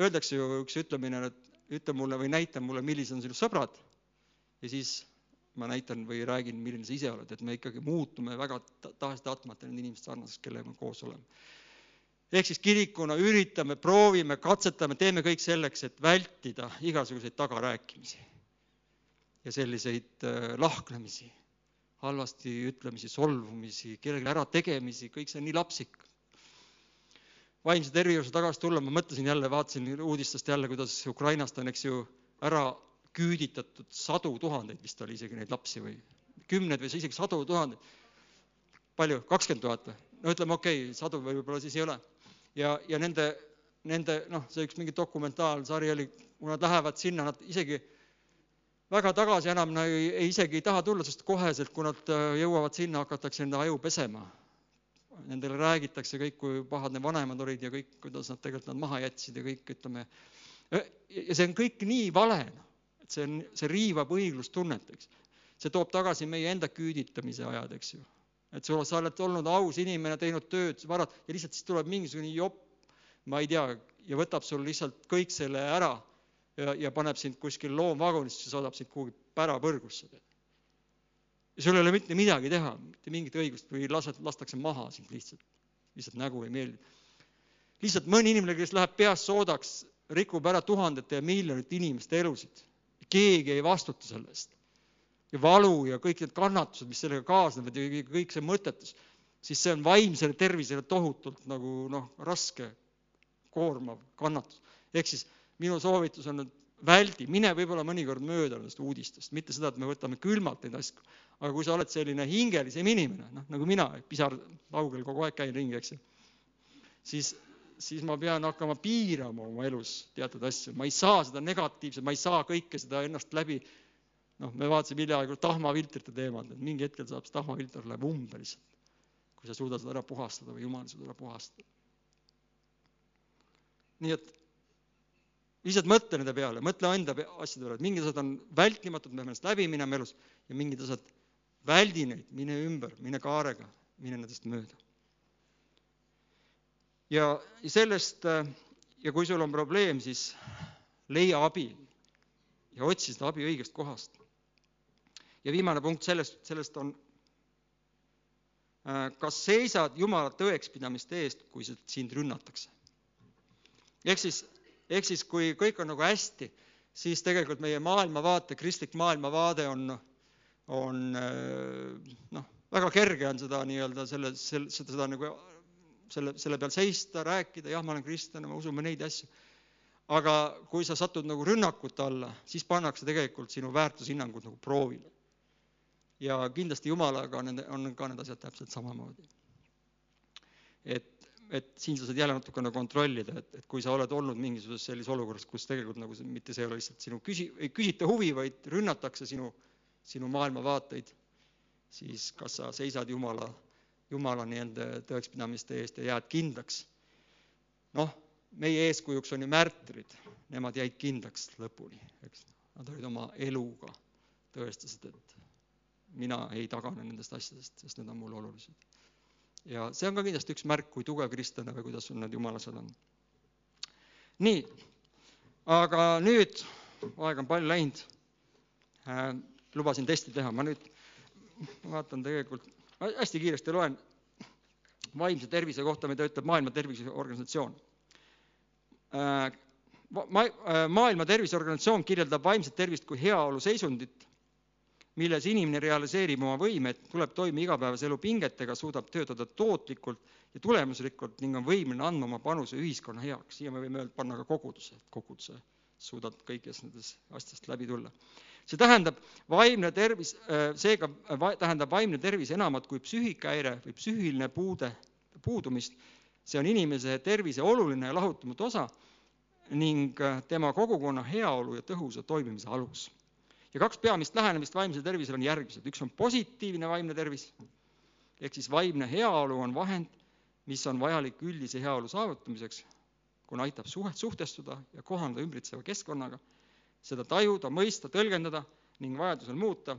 öeldakse ju üks ütlemine, et ütle mulle või näita mulle, millised on sinu sõbrad ja siis ma näitan või räägin, milline sa ise oled, et me ikkagi muutume väga tahes-tahtmata nende inimeste sarnaseks, kellega me koos oleme. ehk siis kirikuna üritame, proovime, katsetame, teeme kõik selleks, et vältida igasuguseid tagarääkimisi ja selliseid äh, lahknemisi, halvasti ütlemisi, solvumisi, kellelegi ärategemisi, kõik see on nii lapsik. vaimse tervise tagasi tulla, ma mõtlesin jälle, vaatasin uudistest jälle, kuidas Ukrainast on, eks ju, ära küüditatud sadu tuhandeid, vist oli isegi neid lapsi või kümneid või isegi sadu tuhandeid. palju, kakskümmend tuhat või? no ütleme, okei okay,, sadu võib-olla siis ei ole. ja, ja nende, nende noh, see üks mingi dokumentaalsari oli, kui nad lähevad sinna, nad isegi väga tagasi enam ei, ei isegi ei taha tulla, sest koheselt, kui nad äh, jõuavad sinna, hakatakse enda aju pesema. Nendele räägitakse kõik, kui pahad need vanemad olid ja kõik, kuidas nad tegelikult nad maha jätsid ja kõik, ütleme. ja see on kõik nii vale, noh et see on, see riivab õiglustunnet, eks. see toob tagasi meie enda küüditamise ajad, eks ju. et sul, sa oled olnud aus inimene, teinud tööd, varad ja lihtsalt siis tuleb mingisugune jopp, ma ei tea, ja võtab sul lihtsalt kõik selle ära ja, ja paneb sind kuskil loomvagunisse, saadab sind kuhugi pärapõrgusse. ja sul ei ole mitte midagi teha, mitte mingit õigust või lased, lastakse maha sind lihtsalt, lihtsalt nägu ei meeldi. lihtsalt mõni inimene, kes läheb peast soodaks, rikub ära tuhandete ja miljonite inimeste elusid keegi ei vastuta selle eest. ja valu ja kõik need kannatused, mis sellega kaasnevad ja kõik see mõttetus, siis see on vaimsele tervisele tohutult nagu noh, raske, koormav kannatus. ehk siis minu soovitus on, et väldi, mine võib-olla mõnikord mööda nendest uudistest, mitte seda, et me võtame külmalt neid asju, aga kui sa oled selline hingelisem inimene, noh nagu mina, pisarlaugel kogu aeg käin ringi, eks ju, siis siis ma pean hakkama piirama oma elus teatud asju, ma ei saa seda negatiivset, ma ei saa kõike seda ennast läbi, noh, me vaatasime hiljaaegu tahmafiltrite teemat, et mingi hetkel saab see tahmafilter läheb umbe lihtsalt, kui sa suudad seda ära puhastada või jumal ei suuda ära puhastada. nii et lihtsalt mõtle nende peale, mõtle enda asjade peale, et mingid asjad on vältimatud, me peame nendest läbi minema elus ja mingid asjad, väldi neid, mine ümber, mine kaarega, mine nendest mööda ja sellest ja kui sul on probleem, siis leia abi ja otsi seda abi õigest kohast. ja viimane punkt sellest, sellest on, kas seisad Jumala tõekspidamiste eest, kui sind rünnatakse? ehk siis, ehk siis kui kõik on nagu hästi, siis tegelikult meie maailmavaate, kristlik maailmavaade on, on noh, väga kerge on seda nii-öelda selle, selle, seda, seda nagu selle, selle peal seista, rääkida, jah, ma olen kristlane, me usume neid asju. aga kui sa satud nagu rünnakute alla, siis pannakse tegelikult sinu väärtushinnangud nagu proovile. ja kindlasti Jumalaga nende, on ka need asjad täpselt samamoodi. et, et siin sa saad jälle natukene kontrollida, et, et kui sa oled olnud mingisuguses sellises olukorras, kus tegelikult nagu see, mitte see ei ole lihtsalt sinu küsi-, ei küsita huvi, vaid rünnatakse sinu, sinu maailmavaateid, siis kas sa seisad Jumala Jumala nende tõekspidamiste eest ja jääd kindlaks. noh, meie eeskujuks on ju märtrid, nemad jäid kindlaks lõpuni, eks. Nad olid oma eluga, tõestasid, et mina ei tagane nendest asjadest, sest need on mulle olulised. Ja see on ka kindlasti üks märk, kui tugev kristlane või kuidas sul need jumalased on. nii, aga nüüd, aega on palju läinud äh,, lubasin testi teha, ma nüüd vaatan tegelikult hästi kiiresti loen vaimse tervise kohta, mida ütleb Maailma Terviseorganisatsioon. Äh, ma-, äh, maailma Terviseorganisatsioon kirjeldab vaimset tervist kui heaolu seisundit, milles inimene realiseerib oma võimet, tuleb toime igapäevase elu pingetega, suudab töötada tootlikult ja tulemuslikult ning on võimeline andma oma panuse ühiskonna heaks. siia me võime öelda, panna ka koguduse, et koguduse suudad kõigest nendest asjadest läbi tulla. see tähendab vaimne tervis, seega va, tähendab vaimne tervis enamat kui psüühikahäire või psüühiline puude, puudumist. see on inimese tervise oluline ja lahutamatu osa ning tema kogukonna heaolu ja tõhusa toimimise alus. Ja kaks peamist lähenemist vaimsele tervisele on järgmised, üks on positiivne vaimne tervis, ehk siis vaimne heaolu on vahend, mis on vajalik üldise heaolu saavutamiseks, kuna aitab suhet, suhtestuda ja kohaneda ümbritseva keskkonnaga, seda tajuda, mõista, tõlgendada ning vajadusel muuta.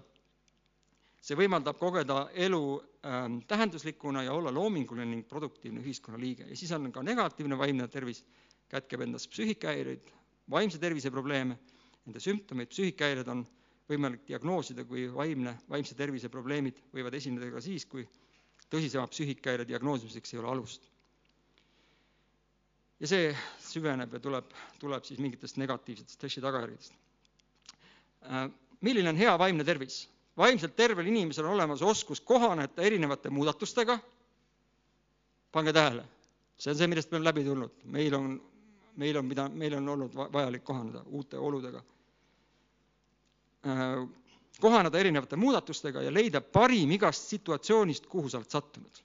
see võimaldab kogeda elu ähm, tähenduslikuna ja olla loominguline ning produktiivne ühiskonnaliige. Ja siis on ka negatiivne vaimne tervis, kätkeb endas psüühikahäireid, vaimse tervise probleeme, nende sümptomeid, psüühikahäired on võimalik diagnoosida kui vaimne, vaimse tervise probleemid võivad esineda ka siis, kui tõsisema psüühikahäire diagnoosimiseks ei ole alust. ja see süveneb ja tuleb, tuleb siis mingitest negatiivsetest stressi tagajärgedest. Äh, milline on hea vaimne tervis? vaimselt tervel inimesel on olemas oskus kohaneda erinevate muudatustega. pange tähele, see on see, millest me oleme läbi tulnud, meil on, meil on, mida, meil on olnud vajalik kohaneda uute oludega kohaneda erinevate muudatustega ja leida parim igast situatsioonist, kuhu sa oled sattunud.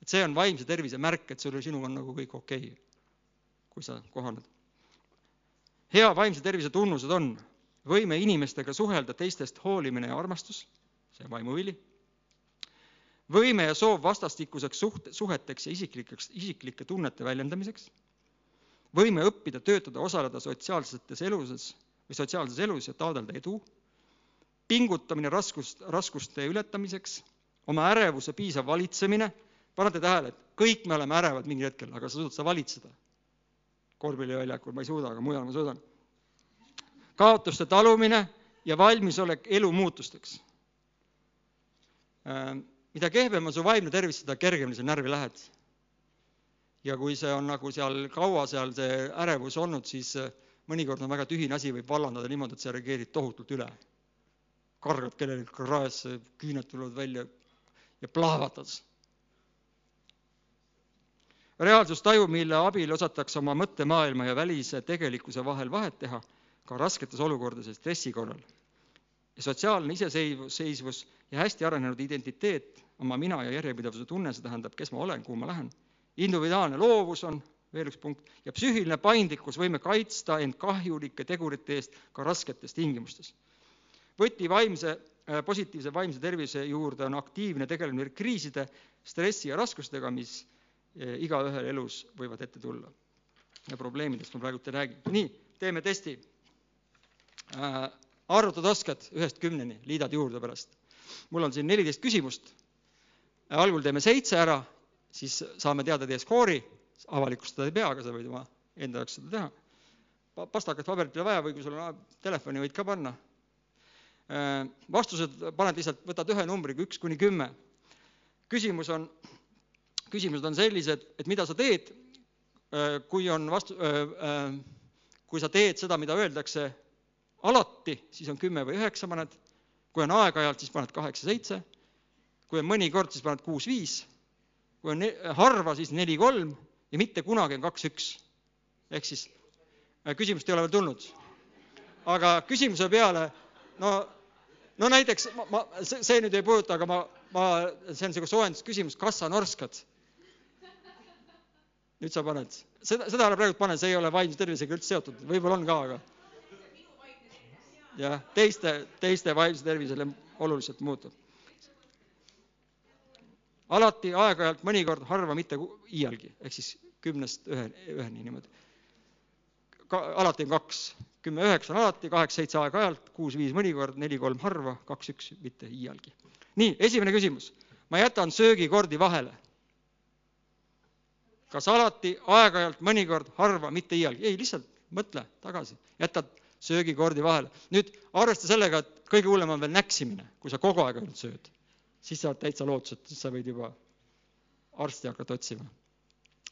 et see on vaimse tervise märk, et sul ja sinuga on nagu kõik okei okay,, kui sa kohaned. hea vaimse tervise tunnused on võime inimestega suhelda, teistest hoolimine ja armastus, see on vaimuõli, võime ja soov vastastikuseks suht-, suheteks ja isiklikeks, isiklike tunnete väljendamiseks, võime õppida, töötada, osaleda sotsiaalsetes eluses või sotsiaalses elus ja taotleda edu, pingutamine raskust, raskuste ületamiseks, oma ärevuse piisav valitsemine, panete tähele, et kõik me oleme ärevad mingil hetkel, aga sa suudad sa valitseda. korvpalliväljakul ma ei suuda, aga mujal ma suudan. kaotuste talumine ja valmisolek elu muutusteks. Äh, mida kehvem on su vaimne tervis, seda kergemini sa närvi lähed. ja kui see on nagu seal kaua seal see ärevus olnud, siis äh, mõnikord on väga tühine asi, võib vallandada niimoodi, et sa reageerid tohutult üle. kargad kellelegi kraesse, küüned tulevad välja ja plahvatad. reaalsustaju, mille abil osatakse oma mõttemaailma ja välise tegelikkuse vahel vahet teha ka rasketes olukordades stressi korral. ja sotsiaalne iseseisvus ja hästi arenenud identiteet, oma mina ja järjepidevuse tunne, see tähendab, kes ma olen, kuhu ma lähen. individuaalne loovus on veel üks punkt, ja psüühiline paindlikkus, võime kaitsta end kahjulike tegurite eest ka rasketes tingimustes. võti vaimse, äh, positiivse vaimse tervise juurde on aktiivne tegelemine kriiside, stressi ja raskustega, mis äh, igaühel elus võivad ette tulla. ja probleemidest ma praegu ei räägi. nii, teeme testi äh,. arvutada oskad ühest kümneni, liidad juurde pärast. mul on siin neliteist küsimust. algul teeme seitse ära, siis saame teada teie skoori avalikustada ei pea, aga sa võid oma enda jaoks seda teha. pastakat, paberit ei ole vaja või kui sul on telefoni, võid ka panna. Äh, vastused paned lihtsalt, võtad ühe numbri, üks kuni kümme. küsimus on, küsimused on sellised, et mida sa teed, äh, kui on vastu, äh, kui sa teed seda, mida öeldakse alati, siis on kümme või üheksa paned, kui on aeg-ajalt, siis paned kaheksa-seitse, kui on mõnikord, siis paned kuus-viis, kui on harva, siis neli-kolm ja mitte kunagi on kaks-üks. ehk siis äh, küsimust ei ole veel tulnud. aga küsimuse peale, no, no näiteks ma, ma, see, see nüüd ei puuduta, aga ma, ma, see on niisugune soojendusküsimus, kas sa norskad? nüüd sa paned, seda, seda ära praegu pane, see ei ole vaimse tervisega üldse seotud, võib-olla on ka, aga. jah, teiste, teiste vaimse tervisele oluliselt muutub alati, aeg-ajalt, mõnikord, harva, mitte iialgi, ehk siis kümnest ühe, üheni niimoodi. ka alati on kaks, kümme, üheksa on alati, kaheksa, seitse aeg-ajalt, kuus, viis mõnikord, neli, kolm harva, kaks, üks mitte iialgi. nii, esimene küsimus. ma jätan söögikordi vahele. kas alati, aeg-ajalt, mõnikord, harva, mitte iialgi? ei, lihtsalt mõtle tagasi, jätad söögikordi vahele. nüüd arvesta sellega, et kõige hullem on veel näksimine, kui sa kogu aeg ainult sööd siis sa oled täitsa lootusetu, siis sa võid juba arsti hakata otsima.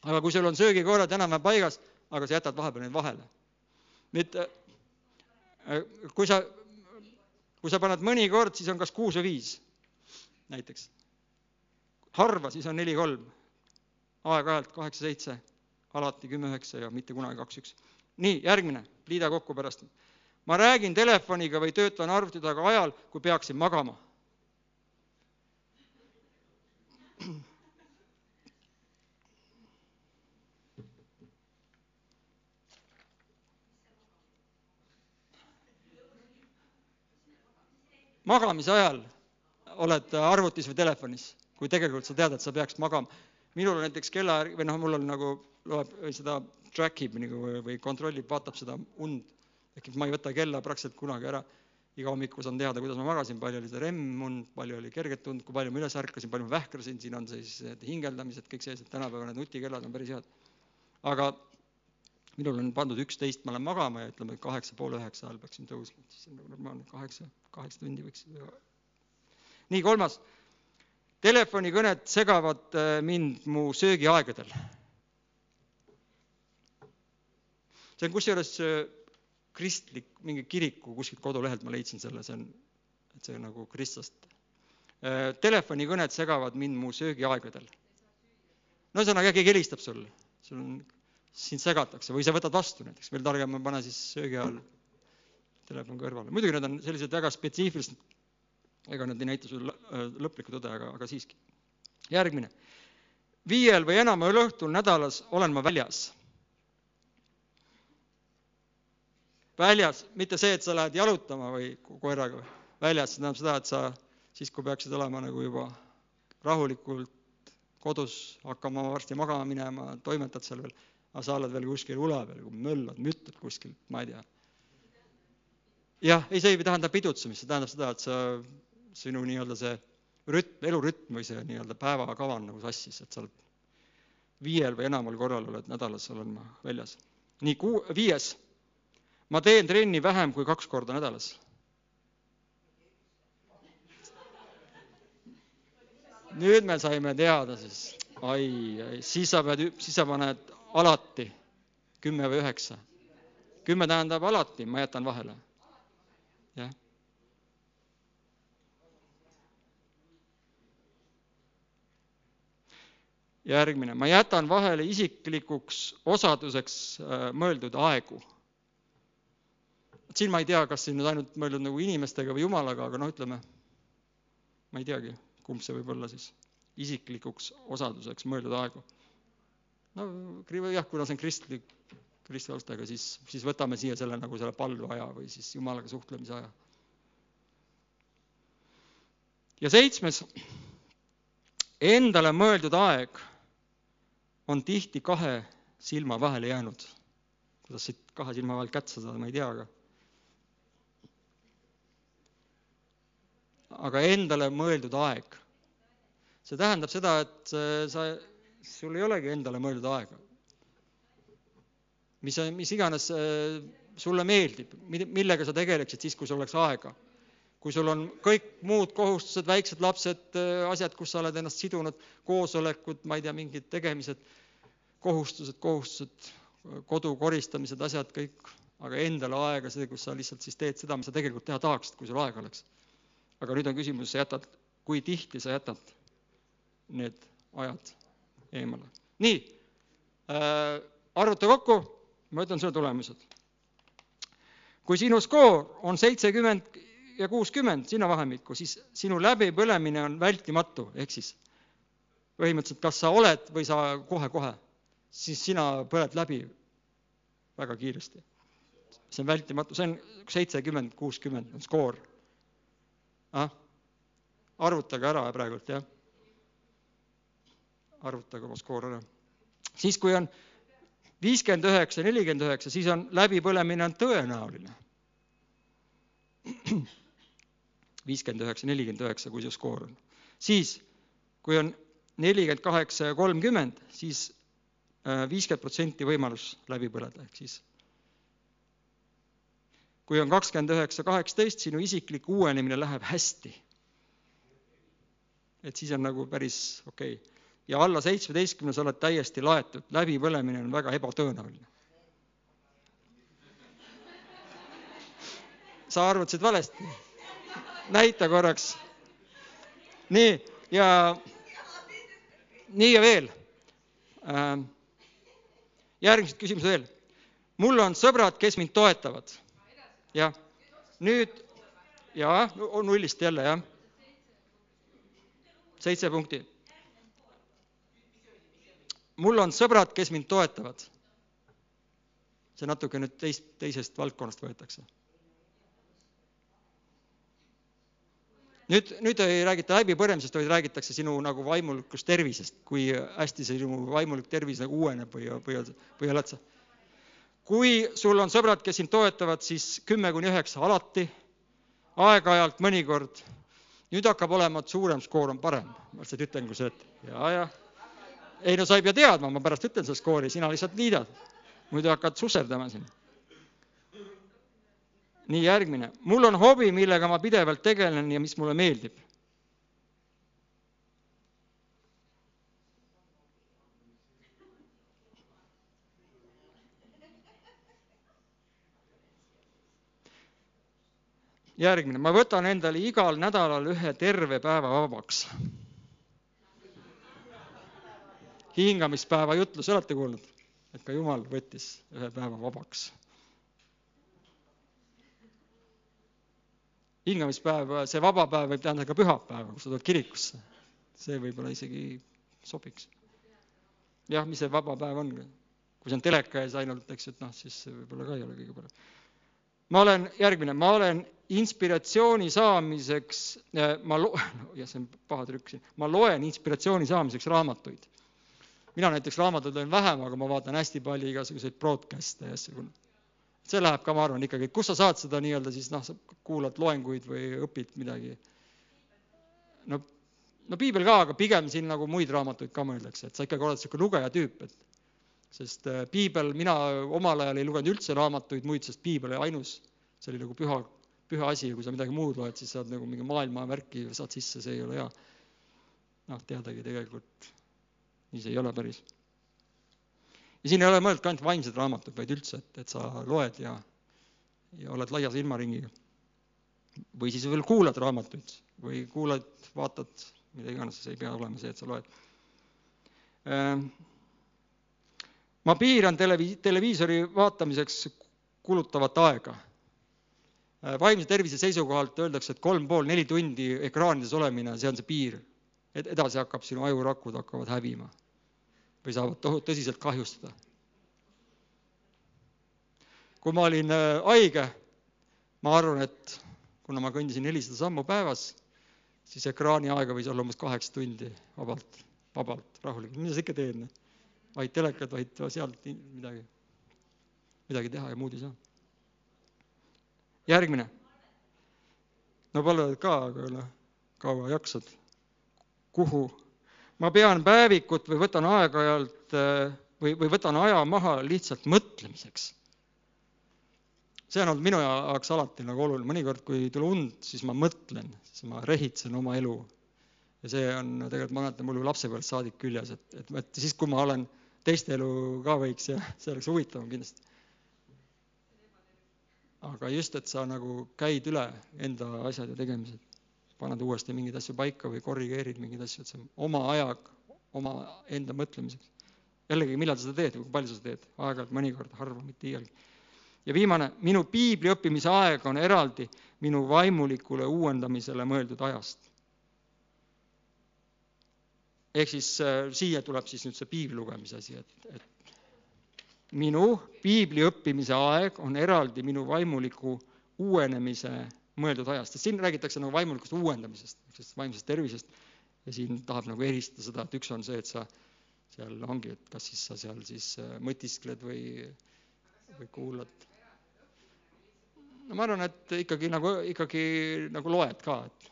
aga kui sul on söögikorrad enam-vähem paigas, aga sa jätad vahepeal need vahele. nüüd äh, kui sa, kui sa paned mõnikord, siis on kas kuus või viis näiteks. harva, siis on neli-kolm. aeg-ajalt kaheksa-seitse, alati kümme-üheksa ja mitte kunagi kaks-üks. nii, järgmine, liida kokku pärast. ma räägin telefoniga või töötan arvuti taga ajal, kui peaksin magama magamise ajal oled arvutis või telefonis, kui tegelikult sa tead, et sa peaksid magama. minul näiteks kella või noh, mul on nagu loeb seda track ib nagu või kontrollib, vaatab seda und. ehk et ma ei võta kella praktiliselt kunagi ära. iga hommiku saan teada, kuidas ma magasin, palju oli seda REM-und, palju oli kerget und, kui palju ma üles ärkasin, palju ma vähkrasin, siin on siis hingeldamised, kõik sellised, tänapäeval need nutikellad on päris head. aga minul on pandud üksteist, ma lähen magama ja ütleme, kaheksa poole üheksa ajal peaksin tõusma, siis on nagu normaalne, kaheksa, kaheksa tundi võiks. nii, kolmas. telefonikõned segavad äh, mind mu söögiaegadel. see on kusjuures äh, kristlik, mingi kiriku kuskilt kodulehelt ma leidsin selle, see on, et see on nagu kristlast. Äh, telefonikõned segavad mind mu söögiaegadel. no ühesõnaga, keegi helistab sulle, sul on sind segatakse või sa võtad vastu näiteks, veel targem on panna siis söögi ajal telefon kõrvale. muidugi need on sellised väga spetsiifilised, ega nad ei näita sulle lõplikku tõde, aga, aga siiski. järgmine. viiel või enamal õhtul nädalas olen ma väljas. väljas, mitte see, et sa lähed jalutama või koeraga, väljas, see tähendab seda, et sa siis, kui peaksid olema nagu juba rahulikult kodus, hakkama varsti magama minema, toimetad seal veel aga sa oled veel kuskil ula peal, möllad, müttad kuskil, ma ei tea. Jah, ei, see ei tähenda pidutsemist, see tähendab seda, et sa, sinu nii-öelda see rütm, elurütm või see nii-öelda päevakava on nagu sassis, et sa oled viiel või enamal korral oled nädalas, olen ma väljas. nii, kuu, viies. ma teen trenni vähem kui kaks korda nädalas. nüüd me saime teada siis, ai, ai, siis sa pead, siis sa paned alati kümme või üheksa. kümme tähendab alati, ma jätan vahele. jah. Järgmine, ma jätan vahele isiklikuks osaduseks äh, mõeldud aegu. siin ma ei tea, kas siin nüüd ainult mõeldud nagu inimestega või jumalaga, aga noh, ütleme, ma ei teagi, kumb see võib olla siis, isiklikuks osaduseks mõeldud aegu no jah, kuna see on kristlik, kristlaustega, siis, siis võtame siia selle nagu selle palveaja või siis Jumalaga suhtlemise aja. ja seitsmes, endale mõeldud aeg on tihti kahe silma vahele jäänud. kuidas siit kahe silma vahelt kätt saada, ma ei tea, aga aga endale mõeldud aeg. see tähendab seda, et sa sul ei olegi endale mõeldud aega. mis, mis iganes äh, sulle meeldib, millega sa tegeleksid siis, kui sul oleks aega. Kui sul on kõik muud kohustused, väiksed lapsed, äh, asjad, kus sa oled ennast sidunud, koosolekud, ma ei tea, mingid tegemised, kohustused, kohustused, kodu koristamised, asjad kõik, aga endale aega, see, kus sa lihtsalt siis teed seda, mis sa tegelikult teha tahaksid, kui sul aega oleks. aga nüüd on küsimus, sa jätad, kui tihti sa jätad need ajad eemale. nii äh,, arvuta kokku, ma ütlen sulle tulemused. kui sinu skoor on seitsekümmend ja kuuskümmend, sinna vahemikku, siis sinu läbipõlemine on vältimatu, ehk siis põhimõtteliselt kas sa oled või sa kohe-kohe, siis sina põled läbi väga kiiresti. see on vältimatu, see on seitsekümmend, kuuskümmend on skoor. ah, arvutage ära praegult, jah arvutage oma skoor ära. siis, kui on viiskümmend üheksa, nelikümmend üheksa, siis on läbipõlemine on tõenäoline. Viiskümmend üheksa, nelikümmend üheksa, kui see skoor on. siis, kui on nelikümmend kaheksa ja kolmkümmend, siis äh, viiskümmend protsenti võimalus läbi põleda, ehk siis kui on kakskümmend üheksa, kaheksateist, sinu isiklik uuenemine läheb hästi. et siis on nagu päris okei okay ja alla seitsmeteistkümne sa oled täiesti laetud, läbipõlemine on väga ebatõenäoline. sa arvutasid valesti? Näita korraks. nii, ja, nii ja veel. Ähm, järgmised küsimused veel. mul on sõbrad, kes mind toetavad. jah, nüüd, jaa, nullist jälle, jah. seitse punkti. mul on sõbrad, kes mind toetavad. see natuke nüüd teist, teisest valdkonnast võetakse nüüd, nüüd ei räägita läbipõlemisest, vaid räägitakse sinu nagu vaimulikust tervisest, kui hästi sinu vaimulik tervis nagu uueneb või, või, või oled sa. kui sul on sõbrad, kes sind toetavad, siis kümme kuni üheksa alati, aeg-ajalt, mõnikord. nüüd hakkab olema, et suurem skoor on parem, ma lihtsalt ütlen, kui sa ütled ja, ja. ei no sa ei pea teadma, ma pärast ütlen seda skoori, sina lihtsalt liidad. muidu hakkad susserdama siin nii järgmine, mul on hobi, millega ma pidevalt tegelen ja mis mulle meeldib. järgmine, ma võtan endale igal nädalal ühe terve päeva vabaks. hingamispäeva jutlus olete kuulnud, et ka Jumal võttis ühe päeva vabaks hingamispäev, see vaba päev võib tähendada ka pühapäeva, kus sa tuled kirikusse. see võib-olla isegi sobiks. jah, mis see vaba päev on? kui see on teleka ees ainult, eks ju, et noh, siis võib-olla ka ei ole kõige parem. ma olen, järgmine, ma olen inspiratsiooni saamiseks, äh, ma lo-, jah, see on paha trükk siin, ma loen inspiratsiooni saamiseks raamatuid. mina näiteks raamatuid loen vähem, aga ma vaatan hästi palju igasuguseid broadcast'e ja asju see läheb ka, ma arvan, ikkagi, kus sa saad seda nii-öelda siis noh, sa kuulad loenguid või õpid midagi. no, no piibel ka, aga pigem siin nagu muid raamatuid ka mõeldakse, et sa ikkagi oled niisugune lugeja tüüp, et sest äh, piibel, mina omal ajal ei lugenud üldse raamatuid muid, sest piibel oli ainus, see oli nagu püha, püha asi ja kui sa midagi muud loed, siis saad nagu mingi maailmavärki saad sisse, see ei ole hea. noh, teadagi tegelikult nii see ei ole päris ja siin ei ole mõeldud ka ainult vaimsed raamatud, vaid üldse, et, et sa loed ja, ja oled laia silmaringiga. või siis veel kuulad raamatuid või kuulad, vaatad, mida iganes, see ei pea olema see, et sa loed. Ehm, ma piiran televi-, televiisori vaatamiseks kulutavat aega. Ehm, vaimse tervise seisukohalt öeldakse, et kolm pool, neli tundi ekraanides olemine, see on see piir. edasi hakkab sinu ajurakud hakkavad hävima või saavad tohut-, tõsiselt kahjustada. kui ma olin äh, haige, ma arvan, et kuna ma kõndisin nelisada sammu päevas, siis ekraani aega võis olla umbes kaheksa tundi vabalt, vabalt, rahulikult, mida sa ikka teed, noh. vaid telekat, vaid sealt midagi, midagi teha ja muud ei saa. järgmine. no pole ka, aga noh, kaua jaksad. kuhu ma pean päevikut või võtan aeg-ajalt äh, või, või võtan aja maha lihtsalt mõtlemiseks. see on olnud minu jaoks alati nagu oluline, mõnikord, kui ei tule und, siis ma mõtlen, siis ma rehitsen oma elu. ja see on tegelikult, ma mäletan, mul lapsepõlvest saadik küljes, et, et, et siis, kui ma olen teiste elu ka võiks ja see oleks huvitavam kindlasti. aga just, et sa nagu käid üle enda asjad ja tegemised paned uuesti mingeid asju paika või korrigeerid mingeid asju, et see on oma aja, oma enda mõtlemiseks. jällegi, millal sa seda teed või kui palju sa seda teed, aeg-ajalt, mõnikord, harva, mitte iialgi. ja viimane, minu piibli õppimise aeg on eraldi minu vaimulikule uuendamisele mõeldud ajast. ehk siis äh, siia tuleb siis nüüd see piibli lugemise asi, et, et minu piibli õppimise aeg on eraldi minu vaimuliku uuenemise mõeldud ajast, sest siin räägitakse nagu vaimulikust uuendamisest, sellest vaimsest tervisest ja siin tahab nagu eristada seda, et üks on see, et sa seal ongi, et kas siis sa seal siis äh, mõtiskled või, või kuulad. no ma arvan, et ikkagi nagu, ikkagi nagu loed ka, et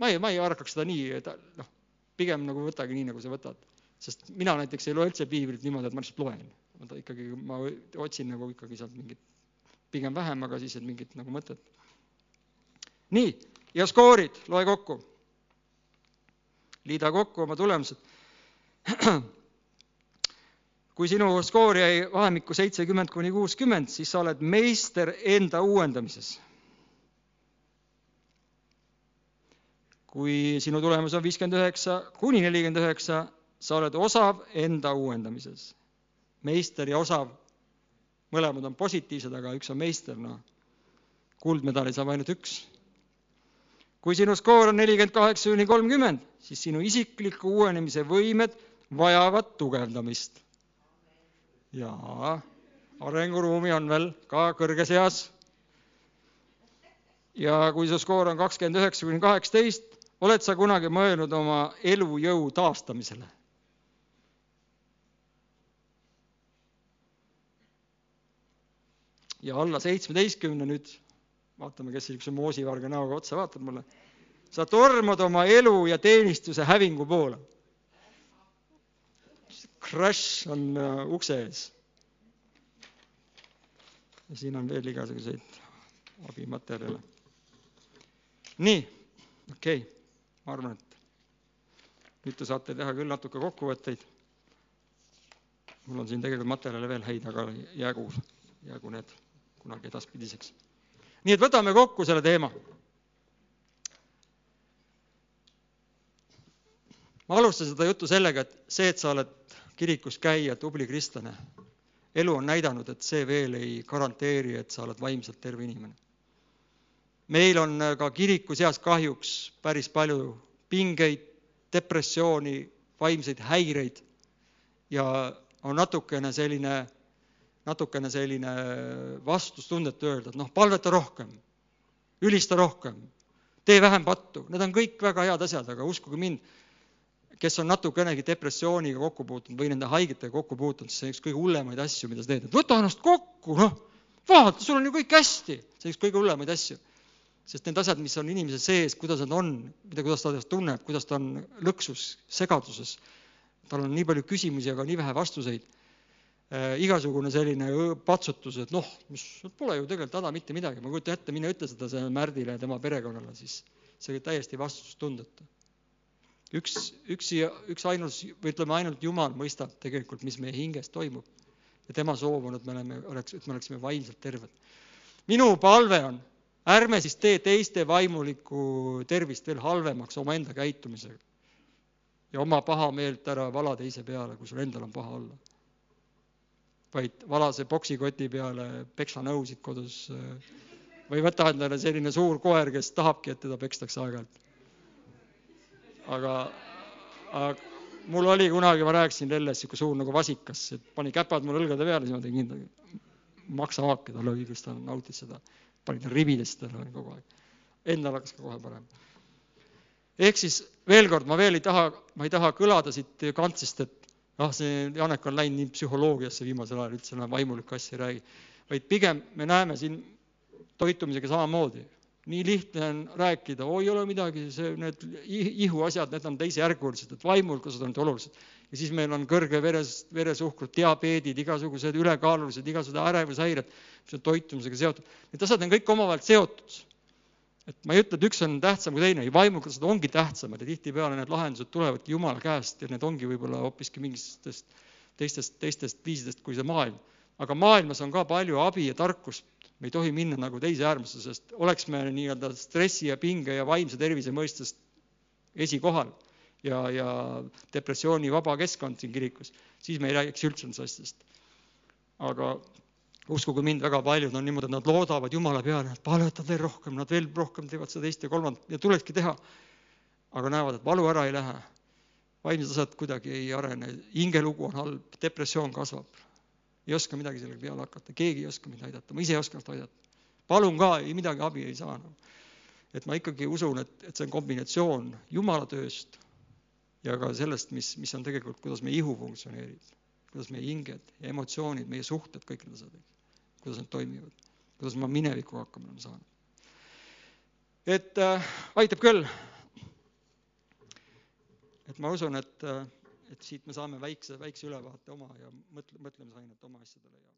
ma ei, ma ei haaraks seda nii, et noh, pigem nagu võtagi nii, nagu sa võtad. sest mina näiteks ei loe üldse piiblit niimoodi, et ma lihtsalt loen. ma ikkagi, ma otsin nagu ikkagi sealt mingit, pigem vähem, aga siis, et mingit nagu mõtet nii, ja skoorid, loe kokku. liida kokku oma tulemused. kui sinu skoor jäi vahemikku seitsekümmend kuni kuuskümmend, siis sa oled meister enda uuendamises. kui sinu tulemus on viiskümmend üheksa kuni nelikümmend üheksa, sa oled osav enda uuendamises. meister ja osav, mõlemad on positiivsed, aga üks on meister, noh. kuldmedali saab ainult üks. Kui sinu skoor on nelikümmend kaheksa kuni kolmkümmend, siis sinu isikliku uuenemise võimed vajavad tugevdamist. jaa, arenguruumi on veel ka kõrges eas ja kui su skoor on kakskümmend üheksa kuni kaheksateist, oled sa kunagi mõelnud oma elujõu taastamisele? ja alla seitsmeteistkümne nüüd, vaatame, kes niisuguse moosivarga näoga otsa vaatab mulle, sa tormad oma elu ja teenistuse hävingu poole. Crash on uh, ukse ees. ja siin on veel igasuguseid abimaterjale. nii, okei okay., ma arvan, et nüüd te saate teha küll natuke kokkuvõtteid. mul on siin tegelikult materjale veel häid, aga jäägu, jäägu need kunagi edaspidiseks. Nii et võtame kokku selle teema. ma alustasin seda juttu sellega, et see, et sa oled kirikus käija, tubli kristlane, elu on näidanud, et see veel ei garanteeri, et sa oled vaimselt terve inimene. meil on ka kiriku seas kahjuks päris palju pingeid, depressiooni, vaimseid häireid ja on natukene selline natukene selline vastustundetu öelda, et noh, palveta rohkem, ülista rohkem, tee vähem pattu, need on kõik väga head asjad, aga uskuge mind, kes on natukenegi depressiooniga kokku puutunud või nende haigetega kokku puutunud, see on üks kõige hullemaid asju, mida sa teed, et võta ennast kokku, noh, vaata, sul on ju kõik hästi, see on üks kõige hullemaid asju. sest need asjad, mis on inimese sees, kuidas nad on, mida, kuidas ta ennast tunneb, kuidas ta on lõksus, segaduses, tal on nii palju küsimusi, aga nii vähe vastuseid igasugune selline patsutus, et noh, mis pole ju tegelikult häda mitte midagi, ma kujutan ette, mine ütle seda sellele Märdile ja tema perekonnale, siis see oli täiesti vastutustundetu. üks, üksi, üks ainus, või ütleme, ainult Jumal mõistab tegelikult, mis meie hinges toimub. ja tema soov on, et me oleme, oleks, et me oleksime vaimselt terved. minu palve on, ärme siis tee teiste vaimulikku tervist veel halvemaks omaenda käitumisega. ja oma pahameelt ära vala teise peale, kui sul endal on paha olla vaid vala see poksikoti peale peksanõusid kodus või võta endale selline suur koer, kes tahabki, et teda pekstakse aeg-ajalt. aga, aga mul oli kunagi, ma rääkisin Lelles, niisugune suur nagu vasikas, pani käpad mul õlgade peale, siis ma tegin kindla maksahaake talle oli, kus ta nautis seda, panin ta ribidesse talle kogu aeg. Endal hakkas ka kohe parem. ehk siis veel kord, ma veel ei taha, ma ei taha kõlada siit kantsist, et ah, see Janek on läinud nii psühholoogiasse viimasel ajal, üldse enam vaimulikku asja ei räägi. vaid pigem me näeme siin toitumisega samamoodi. nii lihtne on rääkida, oi, ei ole midagi, see, need ihuasjad, need on teisejärgulised, et vaimulikused on olulised. ja siis meil on kõrge veres, veresuhkrut, diabeedid, igasugused ülekaalulised, igasugused ärevushäired, mis on toitumisega seotud. Need asjad on kõik omavahel seotud et ma ei ütle, et üks on tähtsam kui teine, vaimulikkused ongi tähtsamad ja tihtipeale need lahendused tulevadki Jumala käest ja need ongi võib-olla hoopiski mingitest teistest, teistest viisidest kui see maailm. aga maailmas on ka palju abi ja tarkust, me ei tohi minna nagu teise äärmusse, sest oleks me nii-öelda stressi ja pinge ja vaimse tervise mõistes esikohal ja, ja depressioonivaba keskkond siin kirikus, siis me ei räägiks üldse nendest asjadest. aga uskuge mind, väga paljud on niimoodi, et nad loodavad Jumala peale, et palvetad veel rohkem, nad veel rohkem teevad seda teist ja kolmandat ja tulekski teha. aga näevad, et valu ära ei lähe. vaimsed asjad kuidagi ei arene, hingelugu on halb, depressioon kasvab. ei oska midagi sellega peale hakata, keegi ei oska mind aidata, ma ise ei oska ennast aidata. palun ka, ei midagi abi ei saa no.. et ma ikkagi usun, et, et see on kombinatsioon Jumala tööst ja ka sellest, mis, mis on tegelikult, kuidas meie ihu funktsioneerib, kuidas meie hinged ja emotsioonid, meie suhted, kõik need asjad kuidas nad toimivad, kuidas ma minevikku hakkama olen saanud. et äh, aitab küll. et ma usun, et, äh, et siit me saame väikse, väikse ülevaate oma ja mõtle, mõtlemisainet oma asjadele ja